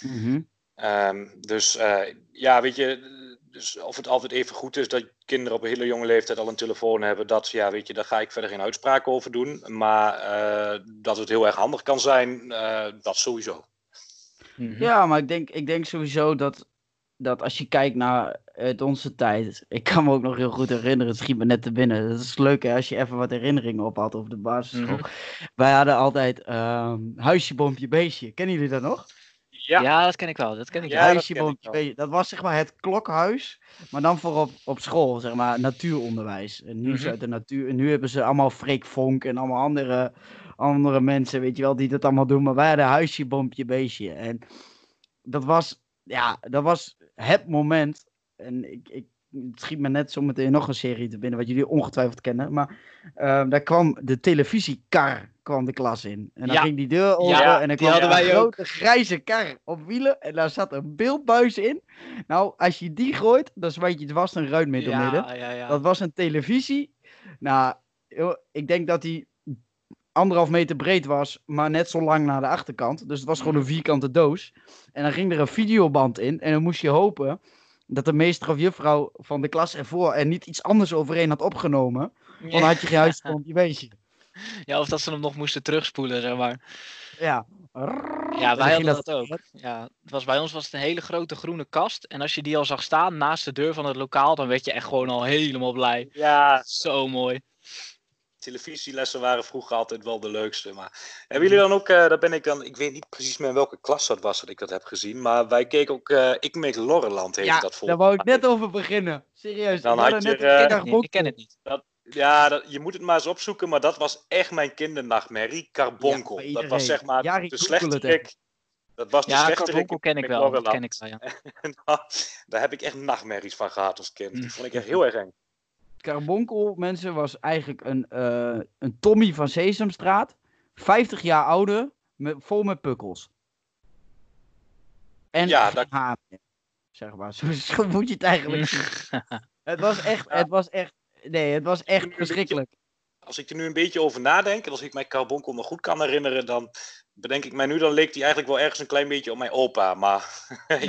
Mhm. Ehm, dus eh, ja, weet je, dus of het altijd even goed is dat kinderen op een hele jonge leeftijd al een telefoon hebben, dat, ja, weet je, daar ga ik verder geen uitspraak over doen. Maar eh, dat het heel erg handig kan zijn, eh, dat sowieso. Mhm. Ja, maar ik denk, ik denk sowieso dat, dat als je kijkt naar uit onze tijd. Ik kan me ook nog heel goed herinneren, het schiet me net te binnen. Dat is leuk hè, als je even wat herinneringen ophad over de basisschool. Mhm. Wij hadden altijd ehm, huisje, boompje, beestje. Kennen jullie dat nog? Ja, Ja, dat ken ik wel. Dat ken ik Ja, wel. dat ken ik wel. Dat was zeg maar het klokhuis, maar dan voor op, op school, zeg maar, natuuronderwijs. En nu uit de natuur, en nu hebben ze allemaal Freek Vonk en allemaal andere, andere mensen, weet je wel, die dat allemaal doen. Maar wij hadden huisje, boompje, beestje. En dat was, ja, dat was het moment. En ik, ik, het schiet me net zo meteen nog een serie te binnen, wat jullie ongetwijfeld kennen. Maar ehm, daar kwam de televisiekar kwam de klas in. En dan Ja. ging die deur open Ja, en dan kwam een ook. grote grijze kar op wielen. En daar zat een beeldbuis in. Nou, als je die gooit, dan smijt je dwars een ruit midden. Ja, ja, ja. Dat was een televisie. Nou, ik denk dat die anderhalf meter breed was, maar net zo lang naar de achterkant. Dus het was gewoon een vierkante doos. En dan ging er een videoband in. En dan moest je hopen dat de meester of juffrouw van de klas ervoor er niet iets anders overheen had opgenomen. Want dan had je geen huisstoompje beestje. Ja, of dat ze hem nog moesten terugspoelen, zeg maar. Ja. Ja, En wij hadden dat ook. Ja, het was, bij ons was het een hele grote groene kast. En als je die al zag staan naast de deur van het lokaal, dan werd je echt gewoon al helemaal blij. ja, Zo mooi. Televisielessen waren vroeger altijd wel de leukste. Maar hebben jullie dan ook, eh daar ben ik dan, ik weet niet precies meer in welke klas dat was dat ik dat heb gezien. Maar wij keken ook, eh Ik Meek Lorreland heette Ja, dat voor. daar wou ik net over beginnen. Serieus. Dan ik had had je, net een eh, ik ken het niet. Ja, dat, je moet het maar eens opzoeken, maar dat was echt mijn kindernachtmerrie. Carbonkel. Ja, dat was zeg maar de slechterik. Dat was de Ja. Carbonkel ken ik wel. Dat ken ik wel, ja. En Daar heb ik echt nachtmerries van gehad als kind. Hm. Die vond ik echt heel erg eng. Carbonkel, mensen, was eigenlijk een, eh, een Tommy van Sesamstraat. 50 jaar ouder, met, vol met pukkels. En Ja, dat- zeg maar. Zo, zo moet je het eigenlijk. Het was echt, het was echt, nee, het was echt verschrikkelijk. Als ik er nu een beetje over nadenk, en als ik mij Carbonkel nog goed kan herinneren, dan bedenk ik mij nu, dan leek hij eigenlijk wel ergens een klein beetje op mijn opa. Maar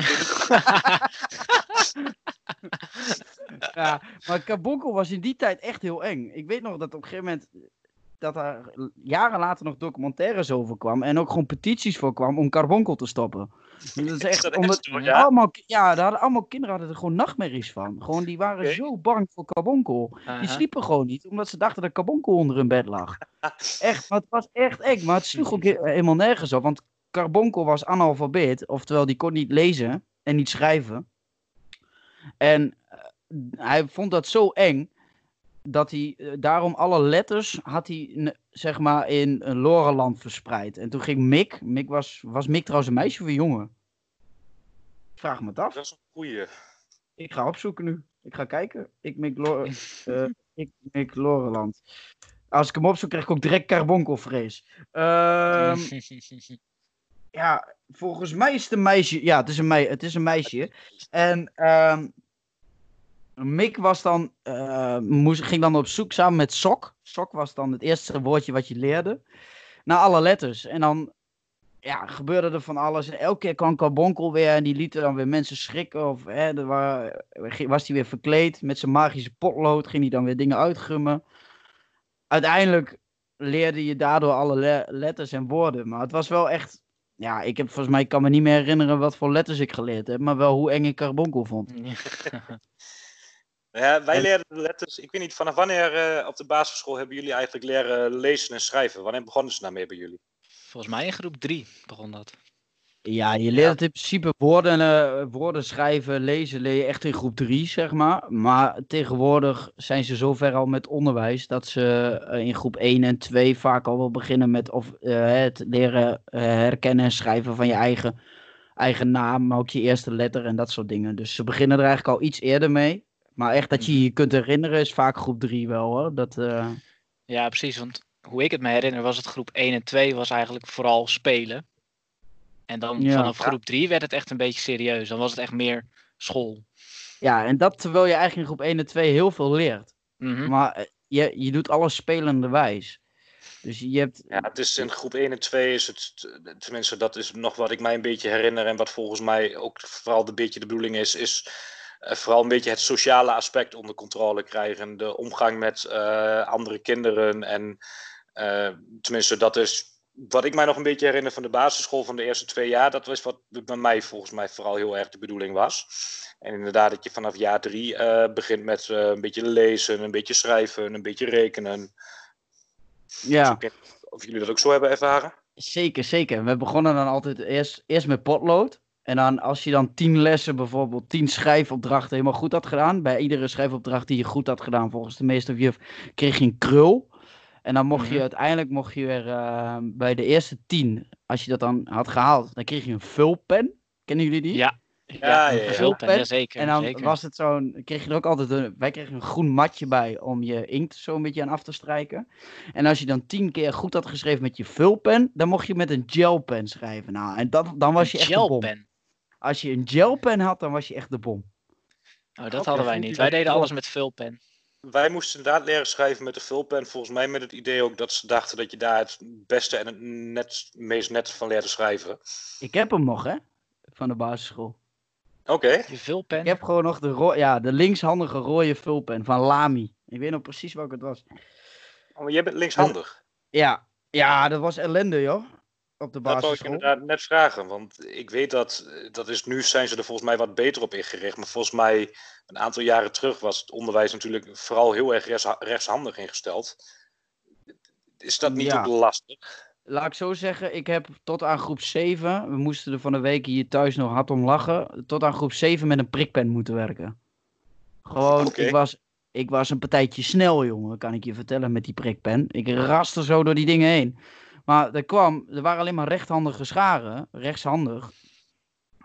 Ja, maar Carbonkel was in die tijd echt heel eng. Ik weet nog dat op een gegeven moment dat er jaren later nog documentaires over kwam en ook gewoon petities voor kwam om Carbonkel te stoppen. Dat is echt dat omdat echt zo, ja? allemaal, ja, daar hadden allemaal kinderen hadden er gewoon nachtmerries van. Gewoon die waren zo bang voor Carbonkel. Die sliepen gewoon niet, omdat ze dachten dat Carbonkel onder hun bed lag. Echt, maar het was echt eng, maar het sloeg ook he- helemaal nergens op, want Carbonkel was analfabeet, oftewel die kon niet lezen en niet schrijven. En eh, hij vond dat zo eng dat hij eh, daarom alle letters had hij zeg maar in Loreland verspreid. En toen ging Mick, Mick was, was Mick trouwens een meisje of een jongen? Ik vraag me het af. dat is een goeie. Ik ga opzoeken nu. Ik ga kijken. Ik Mick, Lo eh, ik Mick Loreland. Als ik hem opzoek krijg ik ook direct carbonkelvrees. Ehm ja, volgens mij is het een meisje. Ja, het is een, mei het is een meisje. En ehm Mick was dan, eh, ging dan op zoek samen met Sok. Sok was dan het eerste woordje wat je leerde. Naar alle letters. En dan ja, gebeurde er van alles. En elke keer kwam Carbonkel weer en die lieten dan weer mensen schrikken. Of hè, er wa- was hij weer verkleed met zijn magische potlood. Ging hij dan weer dingen uitgummen. Uiteindelijk leerde je daardoor alle le- letters en woorden. Maar het was wel echt... Ja, ik heb volgens mij kan me niet meer herinneren wat voor letters ik geleerd heb. Maar wel hoe eng ik Carbonkel vond. Ja, wij En- leerden de letters. Ik weet niet, vanaf wanneer eh, op de basisschool hebben jullie eigenlijk leren lezen en schrijven? Wanneer begonnen ze daarmee bij jullie? Volgens mij in groep 3 begon dat. Ja, je leert in principe woorden, eh, woorden schrijven, lezen, leer je echt in groep 3, zeg maar. Maar tegenwoordig zijn ze zover al met onderwijs dat ze eh, in groep 1 en 2 vaak al wel beginnen met of, eh, het leren herkennen en schrijven van je eigen, eigen naam, maar ook je eerste letter en dat soort dingen. Dus ze beginnen er eigenlijk al iets eerder mee. Maar echt dat je je kunt herinneren is vaak groep 3 wel hoor. Dat, eh, Ja, precies. Want hoe ik het me herinner was het groep 1 en 2 was eigenlijk vooral spelen. En dan Ja. vanaf groep 3 werd het echt een beetje serieus. Dan was het echt meer school. ja, en dat terwijl je eigenlijk in groep 1 en 2 heel veel leert. Mhm. Maar eh, je, je doet alles spelende wijs. Dus je hebt. Ja, het is in groep 1 en 2 is het, tenminste dat is nog wat ik mij een beetje herinner en wat volgens mij ook vooral een beetje de bedoeling is, is vooral een beetje het sociale aspect onder controle krijgen. De omgang met eh, andere kinderen en eh, tenminste dat is wat ik mij nog een beetje herinner van de basisschool van de eerste twee jaar. Dat was wat bij mij volgens mij vooral heel erg de bedoeling was. En inderdaad dat je vanaf jaar drie eh, begint met eh, een beetje lezen, een beetje schrijven, een beetje rekenen. Ja, niet Of jullie dat ook zo hebben ervaren? zeker, zeker. We begonnen dan altijd eerst, eerst met potlood. En dan als je dan tien lessen, bijvoorbeeld tien schrijfopdrachten helemaal goed had gedaan. Bij iedere schrijfopdracht die je goed had gedaan, volgens de meester of juf, kreeg je een krul. En dan mocht je Mhm. uiteindelijk mocht je weer eh, bij de eerste tien, als je dat dan had gehaald, dan kreeg je een vulpen. Kennen jullie die? Ja, Ja, ja, een ja. vulpen, Pen. jazeker. En dan zeker. was het zo'n, kreeg je er ook altijd een, wij kregen een groen matje bij om je inkt zo een beetje aan af te strijken. En als je dan tien keer goed had geschreven met je vulpen, dan mocht je met een gelpen schrijven. Nou, en dat, dan was je Een echt bom. Als je een gelpen had, dan was je echt de bom. Oh, dat hadden wij niet. Wij deden alles met vulpen. Wij moesten inderdaad leren schrijven met de vulpen. Volgens mij met het idee ook dat ze dachten dat je daar het beste en het net, meest net van leerde schrijven. Ik heb hem nog, hè, van de basisschool. Oké. Je vulpen. Ik heb gewoon nog de, ro- ja, de linkshandige rode vulpen van Lamy. Ik weet nog precies welke het was. Oh, maar jij bent linkshandig. Ja, ja, dat was ellende, joh. Op de Dat wou ik basisschool. inderdaad net vragen. Want ik weet dat, eh, dat is, nu zijn ze er volgens mij wat beter op ingericht. Maar volgens mij een aantal jaren terug was het onderwijs natuurlijk vooral heel erg rechts, rechtshandig ingesteld. Is dat niet Ja. ook lastig? Laat ik zo zeggen, ik heb tot aan groep 7, we moesten er van de week hier thuis nog hard om lachen, tot aan groep 7 met een prikpen moeten werken. Gewoon, ik, was, ik was een partijtje snel, jongen, kan ik je vertellen, met die prikpen. Ik raste zo door die dingen heen. Maar er kwam, er waren alleen maar rechthandige scharen, rechtshandig.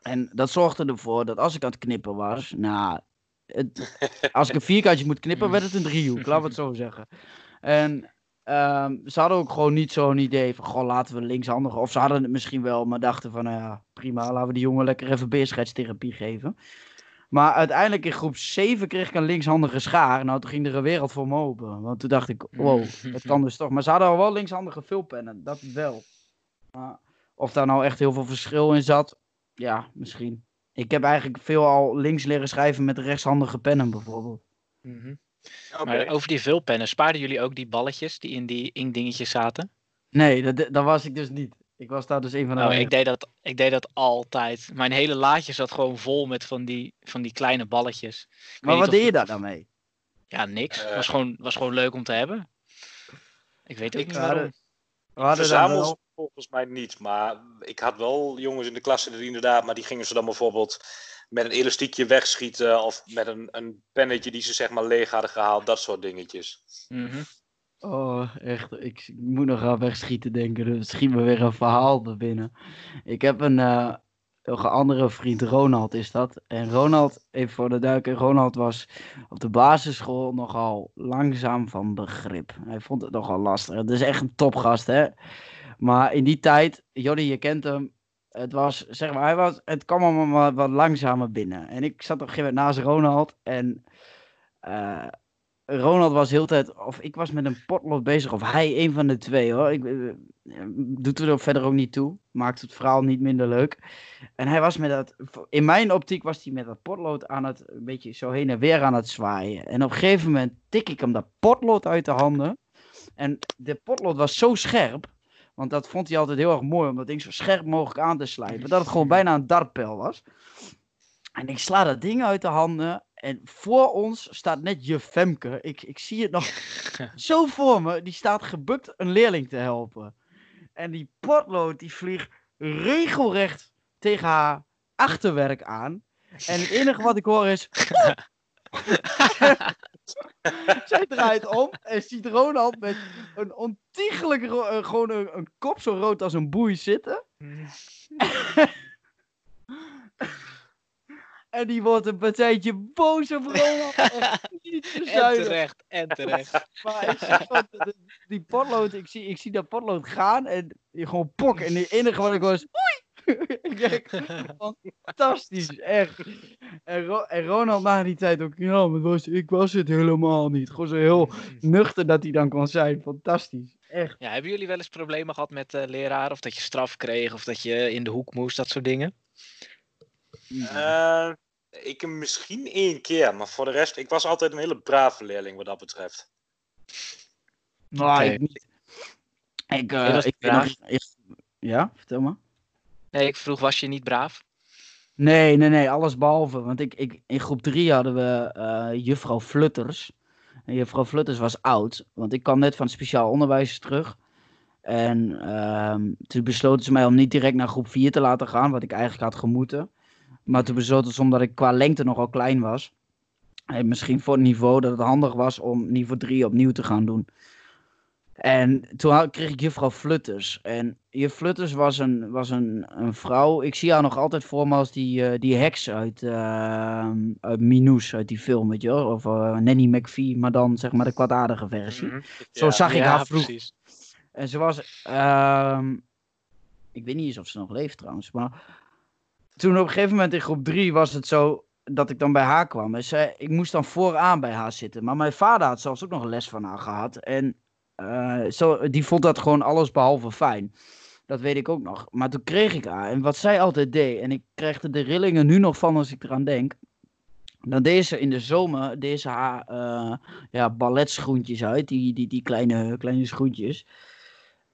En dat zorgde ervoor dat als ik aan het knippen was, nou, het, als ik een vierkantje moet knippen, werd het een driehoek. Laten we het zo zeggen. En ehm, ze hadden ook gewoon niet zo'n idee van, goh, laten we linkshandig. Of ze hadden het misschien wel, maar dachten van, nou ja, prima, laten we die jongen lekker even beerschetstherapie geven. Maar uiteindelijk in groep 7 kreeg ik een linkshandige schaar. Nou, toen ging er een wereld voor me open. Want toen dacht ik, wow, het kan dus toch. Maar ze hadden al wel linkshandige vulpennen, dat wel. Maar of daar nou echt heel veel verschil in zat, ja, misschien. Ik heb eigenlijk veel al links leren schrijven met rechtshandige pennen bijvoorbeeld. Mhm. Maar over die vulpennen, spaarden jullie ook die balletjes die in die inkdingetjes zaten? Nee, dat, dat was ik dus niet. Ik was daar dus een van de. Oh, ik, deed dat, ik deed dat altijd. Mijn hele laadje zat gewoon vol met van die, van die kleine balletjes. Ik maar wat deed je daar dan mee? Ja, niks. Het was, gewoon, was gewoon leuk om te hebben. Ik weet ook Ik niet waarom. Hadden wel- volgens mij niet, maar ik had wel jongens in de klas die inderdaad, maar die gingen ze dan bijvoorbeeld met een elastiekje wegschieten of met een, een pennetje die ze zeg maar leeg hadden gehaald, dat soort dingetjes. Mhm. Oh, echt. Ik, moet nog aan wegschieten denken. Er schiet me weer een verhaal er binnen. Ik heb een, nog een andere vriend, Ronald is dat. En Ronald, even voor de duiken, Ronald was op de basisschool nogal langzaam van begrip. Hij vond het nogal lastig. Het is echt een topgast, hè. Maar in die tijd, Jodie, je kent hem. Het was, zeg maar, hij was, het kwam allemaal wat, wat langzamer binnen. En ik zat op een gegeven moment naast Ronald en... eh, Ronald was heel tijd, of ik was met een potlood bezig, of hij, een van de twee hoor. Ik, eh, doet er verder ook niet toe. Maakt het verhaal niet minder leuk. En hij was met dat, in mijn optiek was hij met dat potlood aan het, een beetje zo heen en weer aan het zwaaien. En op een gegeven moment tik ik hem dat potlood uit de handen. En de potlood was zo scherp, want dat vond hij altijd heel erg mooi, om dat ding zo scherp mogelijk aan te slijpen, dat het gewoon bijna een dartpijl was. En ik sla dat ding uit de handen. En voor ons staat net je Femke. Ik, ik zie het nog zo voor me. Die staat gebukt een leerling te helpen. En die potlood die vliegt regelrecht tegen haar achterwerk aan. En het enige wat ik hoor is... Zij draait om en ziet Ronald met een ontiegelijk... eh, gewoon een, een kop zo rood als een boei zitten. En die wordt een partijtje boos op Ronald. Echt niet te En zuinig. terecht, en terecht. Maar ik zie die potlood, ik zie, ik zie dat potlood gaan en die gewoon pok. En het enige wat ik is, oei! ik denk, fantastisch, echt. En, Ro- en Ronald na die tijd ook, ja, maar was, ik was het helemaal niet. Gewoon zo heel nuchter dat hij dan kon zijn. Fantastisch, echt. Ja, hebben jullie wel eens problemen gehad met eh leraar? Of dat je straf kreeg, of dat je in de hoek moest, dat soort dingen? Eh, ik misschien één keer, maar voor de rest, ik was altijd een hele brave leerling wat dat betreft. Oké. ik niet. Ik, eh, Je was ik weet braaf? nog, ik- ja, vertel maar. Nee, ik vroeg, was je niet braaf? Nee, nee, nee, alles behalve. Want ik, ik, in groep 3 hadden we eh, juffrouw Flutters. En juffrouw Flutters was oud, want ik kwam net van het speciaal onderwijs terug. En ehm, toen besloten ze mij om niet direct naar groep 4 te laten gaan, wat ik eigenlijk had gemoeten. Maar toen besloten ze, omdat ik qua lengte nogal klein was, en misschien voor het niveau, dat het handig was om niveau 3 opnieuw te gaan doen. En toen kreeg ik juffrouw Flutters. En juf Flutters was een, was een, een vrouw. Ik zie haar nog altijd voor me als die, eh, die heks uit, eh uit Minus, uit die film, weet je wel. Of eh, Nanny McPhee, maar dan zeg maar de kwaadaardige versie. Zo Ja. zag ik Ja, haar vroeg. precies. En ze was. ehm, ik weet niet eens of ze nog leeft trouwens. Maar toen op een gegeven moment in groep 3 was het zo dat ik dan bij haar kwam. En ik moest dan vooraan bij haar zitten. Maar mijn vader had zelfs ook nog een les van haar gehad. En eh, zo, die vond dat gewoon alles behalve fijn. Dat weet ik ook nog. Maar toen kreeg ik haar. En wat zij altijd deed. En ik krijg er de rillingen nu nog van als ik eraan denk. Dan deed ze in de zomer deed ze haar eh, ja, balletschoentjes uit. Die, die, die kleine, kleine schoentjes.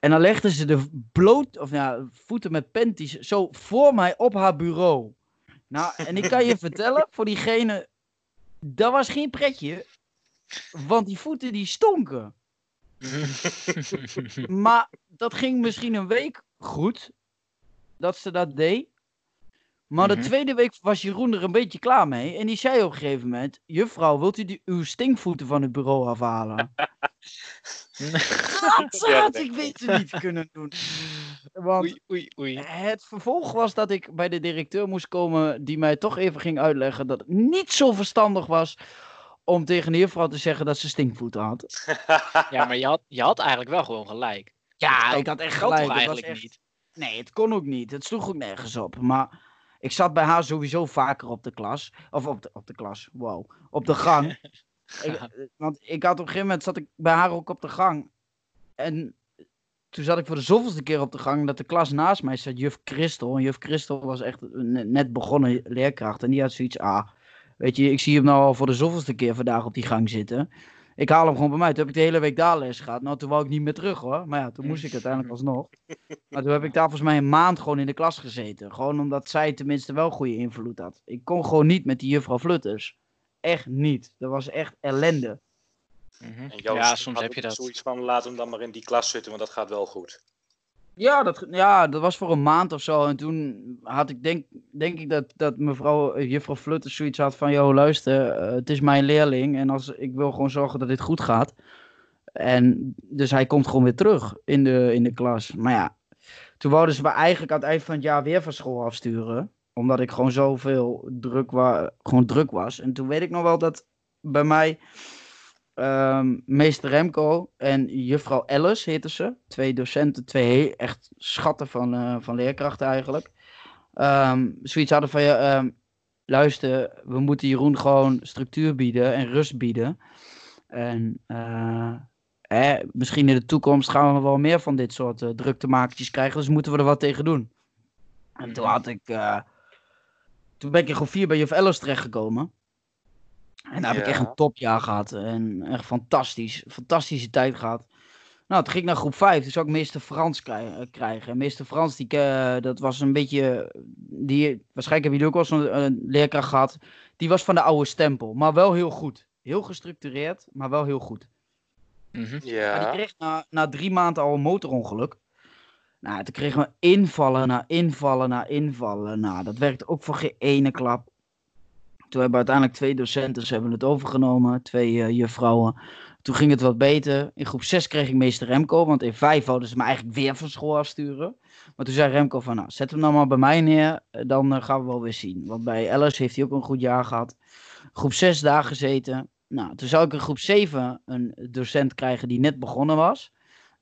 En dan legde ze de bloot, of ja, voeten met panties zo voor mij op haar bureau. Nou, en ik kan je vertellen, voor diegene, dat was geen pretje. Want die voeten die stonken. Maar dat ging misschien een week goed. Dat ze dat deed. Maar de Mhm. tweede week was Jeroen er een beetje klaar mee. En die zei op een gegeven moment: Juffrouw, wilt u die, uw stinkvoeten van het bureau afhalen? Dat had ik beter niet kunnen doen. Want Oei, oei, oei. het vervolg was dat ik bij de directeur moest komen die mij toch even ging uitleggen dat het niet zo verstandig was om tegen de juffrouw te zeggen dat ze stinkvoeten had. Ja, maar je had, je had eigenlijk wel gewoon gelijk. Ja, ik had echt gelijk. was eigenlijk echt- niet? Nee, het kon ook niet. Het sloeg ook nergens op. Maar ik zat bij haar sowieso vaker op de klas. Of op de, op de klas, wow. Op de gang. Ik- eh, want ik had op een gegeven moment zat ik bij haar ook op de gang. En toen zat ik voor de zoveelste keer op de gang dat de klas naast mij zat, juf Christel. En juf Christel was echt net begonnen leerkracht. En die had zoiets, ah, weet je, ik zie hem nou al voor de zoveelste keer vandaag op die gang zitten. Ik haal hem gewoon bij mij. Toen heb ik de hele week daar les gehad. Nou, toen wou ik niet meer terug hoor. Maar ja, toen moest ik uiteindelijk alsnog. Maar toen heb ik daar volgens mij een maand gewoon in de klas gezeten. Gewoon omdat zij tenminste wel goede invloed had. Ik kon gewoon niet met die juffrouw Flutters. Echt niet. Dat was echt ellende. Mhm. En jouw Ja, soms heb je dat. Zoiets van, laat hem dan maar in die klas zitten, want dat gaat wel goed. Ja, dat, ja, dat was voor een maand of zo. En toen had ik denk, denk ik dat, dat mevrouw, eh, juffrouw Flutters zoiets had van... Yo, luister, eh, het is mijn leerling en als, ik wil gewoon zorgen dat dit goed gaat. En dus hij komt gewoon weer terug in de, in de klas. Maar ja, toen wouden ze me eigenlijk aan het eind van het jaar weer van school afsturen. Omdat ik gewoon zoveel druk, wa gewoon druk was. En toen weet ik nog wel dat bij mij ehm, meester Remco en juffrouw Ellis heette ze. Twee docenten, twee echt schatten van, eh, van leerkrachten eigenlijk. Ehm, zoiets hadden van, ja, ehm, luister, we moeten Jeroen gewoon structuur bieden en rust bieden. En eh, misschien in de toekomst gaan we wel meer van dit soort uh, druktemakertjes krijgen. Dus moeten we er wat tegen doen. En toen had ik... toen ben ik in groep 4 bij juf Ellis terechtgekomen. En daar heb Ja. ik echt een topjaar gehad. En echt fantastisch. Fantastische tijd gehad. Nou, toen ging ik naar groep 5. Toen zou ik meester Frans krij- eh, krijgen. En meester Frans, die, eh, dat was een beetje... Die, waarschijnlijk hebben jullie ook wel zo'n leerkracht gehad. Die was van de oude stempel. Maar wel heel goed. Heel gestructureerd, maar wel heel goed. Mhm. Maar die Ja. kreeg na, na drie maanden al een motorongeluk. Nou, toen kregen we invallen na invallen na invallen. Nou, dat werkte ook voor geen ene klap. Toen hebben uiteindelijk twee docenten ze hebben het overgenomen, twee eh, juffrouwen. Toen ging het wat beter. In groep 6 kreeg ik meester Remco, want in 5 wouden ze me eigenlijk weer van school afsturen. Maar toen zei Remco van, nou, zet hem dan maar bij mij neer, eh, dan eh, gaan we wel weer zien. Want bij Ellis heeft hij ook een goed jaar gehad. Groep 6 daar gezeten. Nou, toen zou ik in groep 7 een docent krijgen die net begonnen was.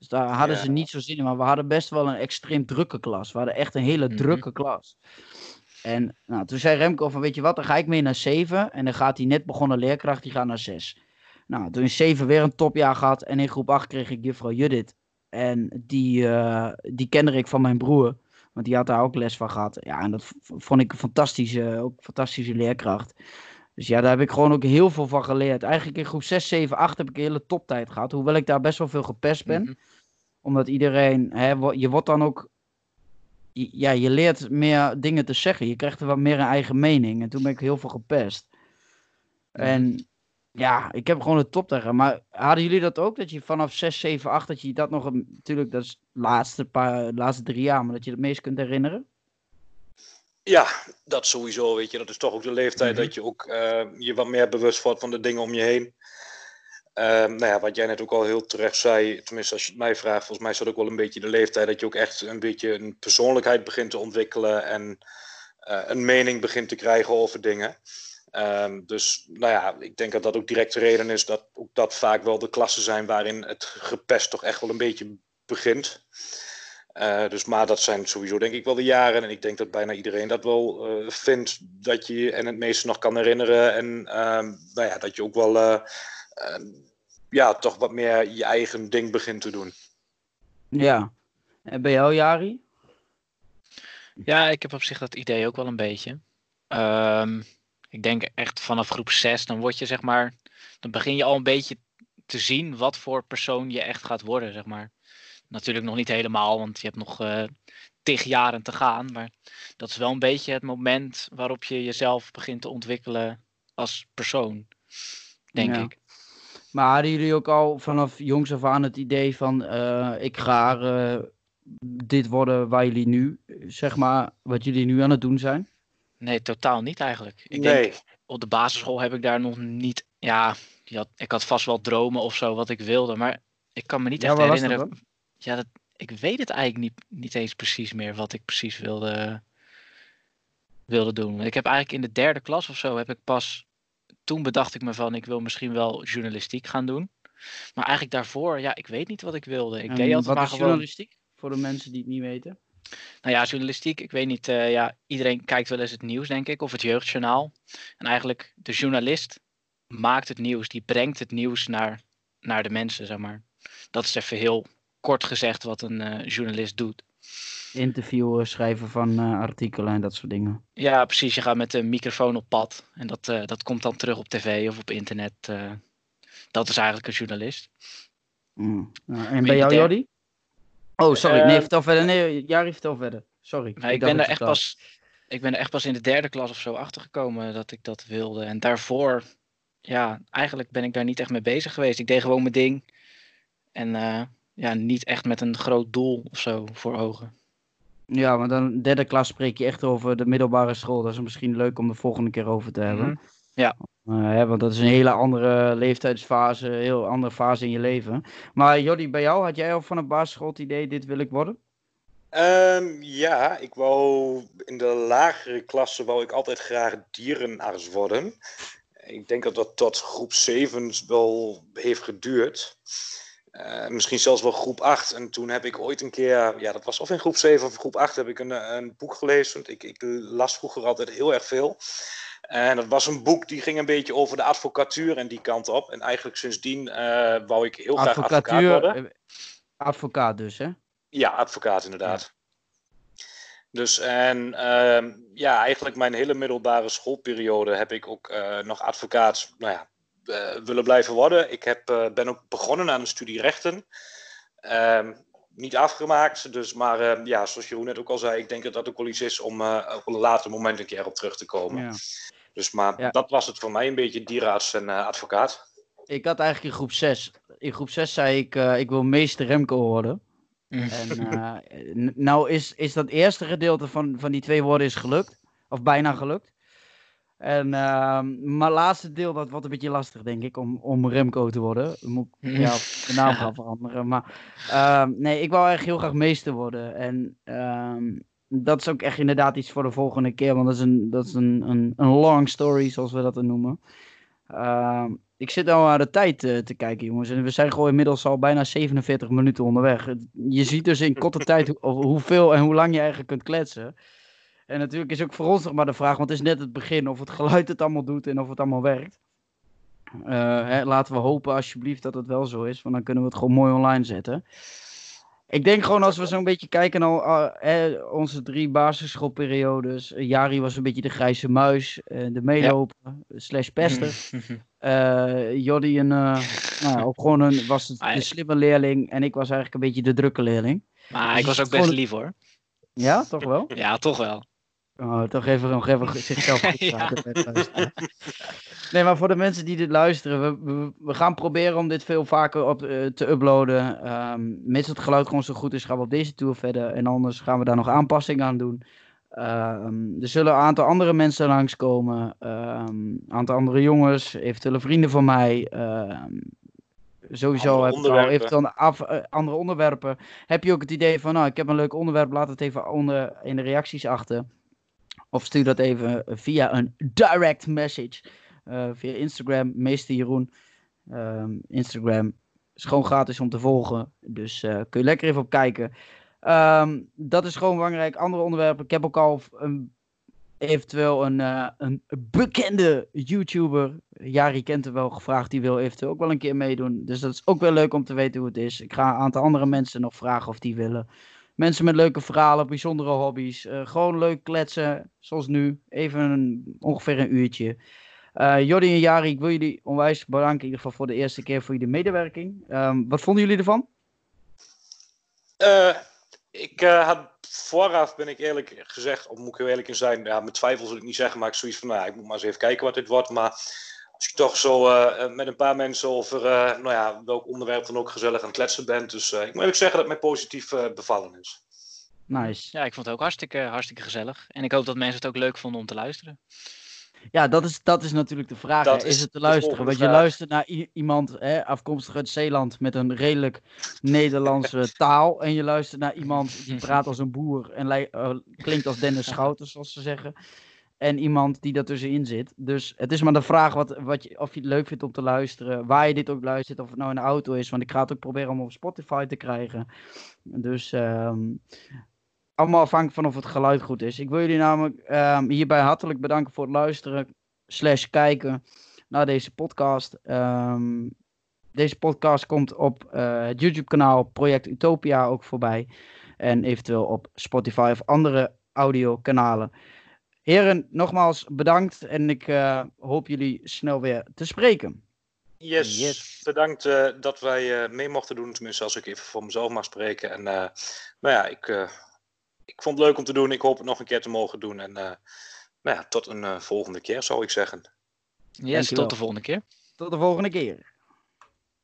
Dus daar hadden ze niet zo zin in. Maar we hadden best wel een extreem drukke klas. We hadden echt een hele Mhm. drukke klas. En nou, toen zei Remco van, weet je wat, dan ga ik mee naar 7. En dan gaat die net begonnen leerkracht, die gaat naar 6. Nou, toen in 7 weer een topjaar gehad. En in groep 8 kreeg ik juffrouw Judith. En die, eh, die kende ik van mijn broer. Want die had daar ook les van gehad. Ja, en dat vond ik een fantastische, ook een fantastische leerkracht. Dus ja, daar heb ik gewoon ook heel veel van geleerd. Eigenlijk in groep 6, 7, 8 heb ik een hele toptijd gehad. Hoewel ik daar best wel veel gepest ben. Mhm. Omdat iedereen, hè, je wordt dan ook, ja, je leert meer dingen te zeggen. Je krijgt er wat meer een eigen mening. En toen ben ik heel veel gepest. En ja, ik heb gewoon een toptijd gehad. Maar hadden jullie dat ook? Dat je vanaf 6, 7, 8, dat je dat nog, een- natuurlijk, dat is de laatste, paar, laatste drie jaar, maar dat je het meest kunt herinneren? Ja, dat sowieso, weet je. Dat is toch ook de leeftijd Mhm. dat je ook eh, je wat meer bewust wordt van de dingen om je heen. Ehm, nou ja, wat jij net ook al heel terecht zei, tenminste als je het mij vraagt, volgens mij is dat ook wel een beetje de leeftijd dat je ook echt een beetje een persoonlijkheid begint te ontwikkelen en eh, een mening begint te krijgen over dingen. Ehm, dus nou ja, ik denk dat dat ook direct de reden is dat ook dat vaak wel de klassen zijn waarin het gepest toch echt wel een beetje begint. Eh, dus maar dat zijn sowieso denk ik wel de jaren. En ik denk dat bijna iedereen dat wel eh, vindt dat je je en het meeste nog kan herinneren. En ehm, nou ja, dat je ook wel eh, eh, ja, toch wat meer je eigen ding begint te doen. Ja. En bij jou, Jari? Ja, ik heb op zich dat idee ook wel een beetje. Ehm, ik denk echt vanaf groep 6, dan word je zeg maar, dan begin je al een beetje te zien wat voor persoon je echt gaat worden, zeg maar. Natuurlijk nog niet helemaal, want je hebt nog eh tig jaren te gaan, maar dat is wel een beetje het moment waarop je jezelf begint te ontwikkelen als persoon, denk Ja. ik. Maar hadden jullie ook al vanaf jongs af aan het idee van eh, ik ga eh, dit worden waar jullie nu, zeg maar, wat jullie nu aan het doen zijn? Nee, totaal niet eigenlijk. Ik denk, op de basisschool heb ik daar nog niet. Ja, had, ik had vast wel dromen of zo wat ik wilde, maar ik kan me niet Ja, echt waar was dat herinneren. Ja, dat, ik weet het eigenlijk niet, niet eens precies meer wat ik precies wilde, wilde doen. Ik heb eigenlijk in de derde klas of zo heb ik pas. Toen bedacht ik me van ik wil misschien wel journalistiek gaan doen. Maar eigenlijk daarvoor, ja, ik weet niet wat ik wilde. Ik En deed altijd maar gewoon. journalistiek? Voor de mensen die het niet weten. Nou ja, journalistiek, ik weet niet. eh, ja, iedereen kijkt wel eens het nieuws, denk ik, of het jeugdjournaal. En eigenlijk, de journalist maakt het nieuws, die brengt het nieuws naar, naar de mensen, zeg maar. Dat is even heel kort gezegd wat een eh, journalist doet. Interviewen, schrijven van eh, artikelen en dat soort dingen. Ja, precies. Je gaat met een microfoon op pad en dat, eh, dat komt dan terug op tv of op internet. dat is eigenlijk een journalist. Mm. En bij jou, Jordi? Oh, sorry. Nee, vertel verder. Nee, Jari, vertel verder. Sorry. Maar ik, ben er echt pas, ik ben er echt pas in de derde klas of zo achter gekomen dat ik dat wilde. En daarvoor, ja, eigenlijk ben ik daar niet echt mee bezig geweest. Ik deed gewoon mijn ding. En ja, niet echt met een groot doel of zo voor ogen. Ja, maar dan derde klas spreek je echt over de middelbare school. Dat is misschien leuk om de volgende keer over te hebben. Mhm. Ja. Eh, hè, want dat is een hele andere leeftijdsfase, een heel andere fase in je leven. Maar Jordi, bij jou had jij al van een basisschool het idee, dit wil ik worden? Ehm, ja, ik wou in de lagere klasse wou ik altijd graag dierenarts worden. Ik denk dat dat tot groep 7 wel heeft geduurd. Eh, misschien zelfs wel groep 8. En toen heb ik ooit een keer, ja, dat was of in groep 7 of groep 8, heb ik een, een boek gelezen. Want ik, ik las vroeger altijd heel erg veel. En dat was een boek die ging een beetje over de advocatuur en die kant op. En eigenlijk sindsdien eh, wou ik heel graag advocaat worden. eh, advocaat dus, hè? Ja, advocaat inderdaad. Dus en ehm, ja, eigenlijk mijn hele middelbare schoolperiode heb ik ook nog advocaat nou ja, willen blijven worden. Ik heb, eh, ben ook begonnen aan een studie rechten. Ehm, niet afgemaakt, dus, maar eh, ja, zoals Jeroen net ook al zei, ik denk dat dat ook wel iets is om eh, op een later moment een keer op terug te komen. Ja. Dus maar Ja. dat was het voor mij een beetje dierenarts en eh, advocaat. Ik had eigenlijk in groep 6. In groep 6 zei ik, eh, ik wil meester Remco worden. Mhm. En eh, nou is, is dat eerste gedeelte van, van die twee woorden is gelukt. Of bijna gelukt. En, ehm, maar laatste deel, dat wordt een beetje lastig, denk ik, om, om Remco te worden. Dan Moet ik ja, de naam gaan veranderen. Maar ehm, nee, ik wou eigenlijk heel graag meester worden. En ehm, dat is ook echt inderdaad iets voor de volgende keer. Want dat is een, dat is een, een, een long story, zoals we dat dan noemen. Ehm, ik zit nou naar de tijd eh, te kijken, jongens. En we zijn gewoon inmiddels al bijna 47 minuten onderweg. Je ziet dus in korte tijd hoe, hoeveel en hoe lang je eigenlijk kunt kletsen. En natuurlijk is ook voor ons nog maar de vraag, want het is net het begin, of het geluid het allemaal doet en of het allemaal werkt. Eh, hè, laten we hopen alsjeblieft dat het wel zo is, want dan kunnen we het gewoon mooi online zetten. Ik denk gewoon als we zo'n beetje kijken naar uh, hè, onze drie basisschoolperiodes. Eh, Jari was een beetje de grijze muis, eh, de meeloper, slash pester. Eh Jordi een, eh, nou ja, ook gewoon een, was het de ja. slimme leerling en ik was eigenlijk een beetje de drukke leerling. Maar ik was ook Gewoon- best lief hoor. Ja, toch wel? Ja, toch wel. Oh, toch even, nog even zichzelf goed praten. Nee, maar voor de mensen die dit luisteren, we, we, we gaan proberen om dit veel vaker op, eh, te uploaden. Ehm mits het geluid gewoon zo goed is, gaan we op deze tour verder. En anders gaan we daar nog aanpassingen aan doen. Ehm, er zullen een aantal andere mensen langskomen. Ehm een aantal andere jongens, eventuele vrienden van mij. Sowieso heb ik al eventueel af, eh, andere onderwerpen. Heb je ook het idee van, nou, ik heb een leuk onderwerp, laat het even onder in de reacties achter. Of stuur dat even via een direct message. eh, via Instagram, meester Jeroen. Ehm, Instagram is gewoon gratis om te volgen. Dus eh, kun je lekker even op kijken. Ehm, dat is gewoon belangrijk. Andere onderwerpen. Ik heb ook al een, eventueel een, eh, een bekende YouTuber. Jari kent hem wel gevraagd. Die wil eventueel ook wel een keer meedoen. Dus dat is ook wel leuk om te weten hoe het is. Ik ga een aantal andere mensen nog vragen of die willen. Mensen met leuke verhalen, bijzondere hobby's. eh, gewoon leuk kletsen, zoals nu. Even ongeveer een uurtje. Eh Jordi en Jari, ik wil jullie onwijs bedanken in ieder geval voor de eerste keer voor jullie medewerking. Ehm, wat vonden jullie ervan? Eh, ik had vooraf, ben ik eerlijk gezegd, of moet ik heel eerlijk in zijn, ja, met twijfels wil ik niet zeggen, maar ik zoiets van, nou, ik moet maar eens even kijken wat dit wordt. Maar als je toch zo eh, eh, met een paar mensen over, eh, nou ja, welk onderwerp dan ook gezellig aan het kletsen bent. Dus eh, ik moet eerlijk zeggen dat het mij positief bevallen is. Nice. Ja, ik vond het ook hartstikke, hartstikke gezellig. En ik hoop dat mensen het ook leuk vonden om te luisteren. Ja, dat is, dat is natuurlijk de vraag. Is Is het te luisteren? Want je luistert naar iemand hè, afkomstig uit Zeeland met een redelijk Nederlandse taal. En je luistert naar iemand die praat als een boer en klinkt als Dennis Schouten, zoals ze zeggen. En iemand die daartussenin zit. Dus het is maar de vraag wat, wat je, of je het leuk vindt om te luisteren. Waar je dit ook luistert. Of het nou in de auto is. Want ik ga het ook proberen om op Spotify te krijgen. Dus ehm, allemaal afhankelijk van of het geluid goed is. Ik wil jullie namelijk ehm, hierbij hartelijk bedanken voor het luisteren. Slash kijken naar deze podcast. Ehm, deze podcast komt op eh, het YouTube kanaal Project Utopia ook voorbij. En eventueel op Spotify of andere audiokanalen. Heren, nogmaals bedankt en ik eh, hoop jullie snel weer te spreken. Yes, Yes. bedankt eh, dat wij eh, mee mochten doen. Tenminste, als ik even voor mezelf mag spreken. En eh, nou ja, ik, eh, ik vond het leuk om te doen. Ik hoop het nog een keer te mogen doen. En eh, nou ja, tot een volgende keer zou ik zeggen. Yes, Dankjewel. tot de volgende keer. Tot de volgende keer.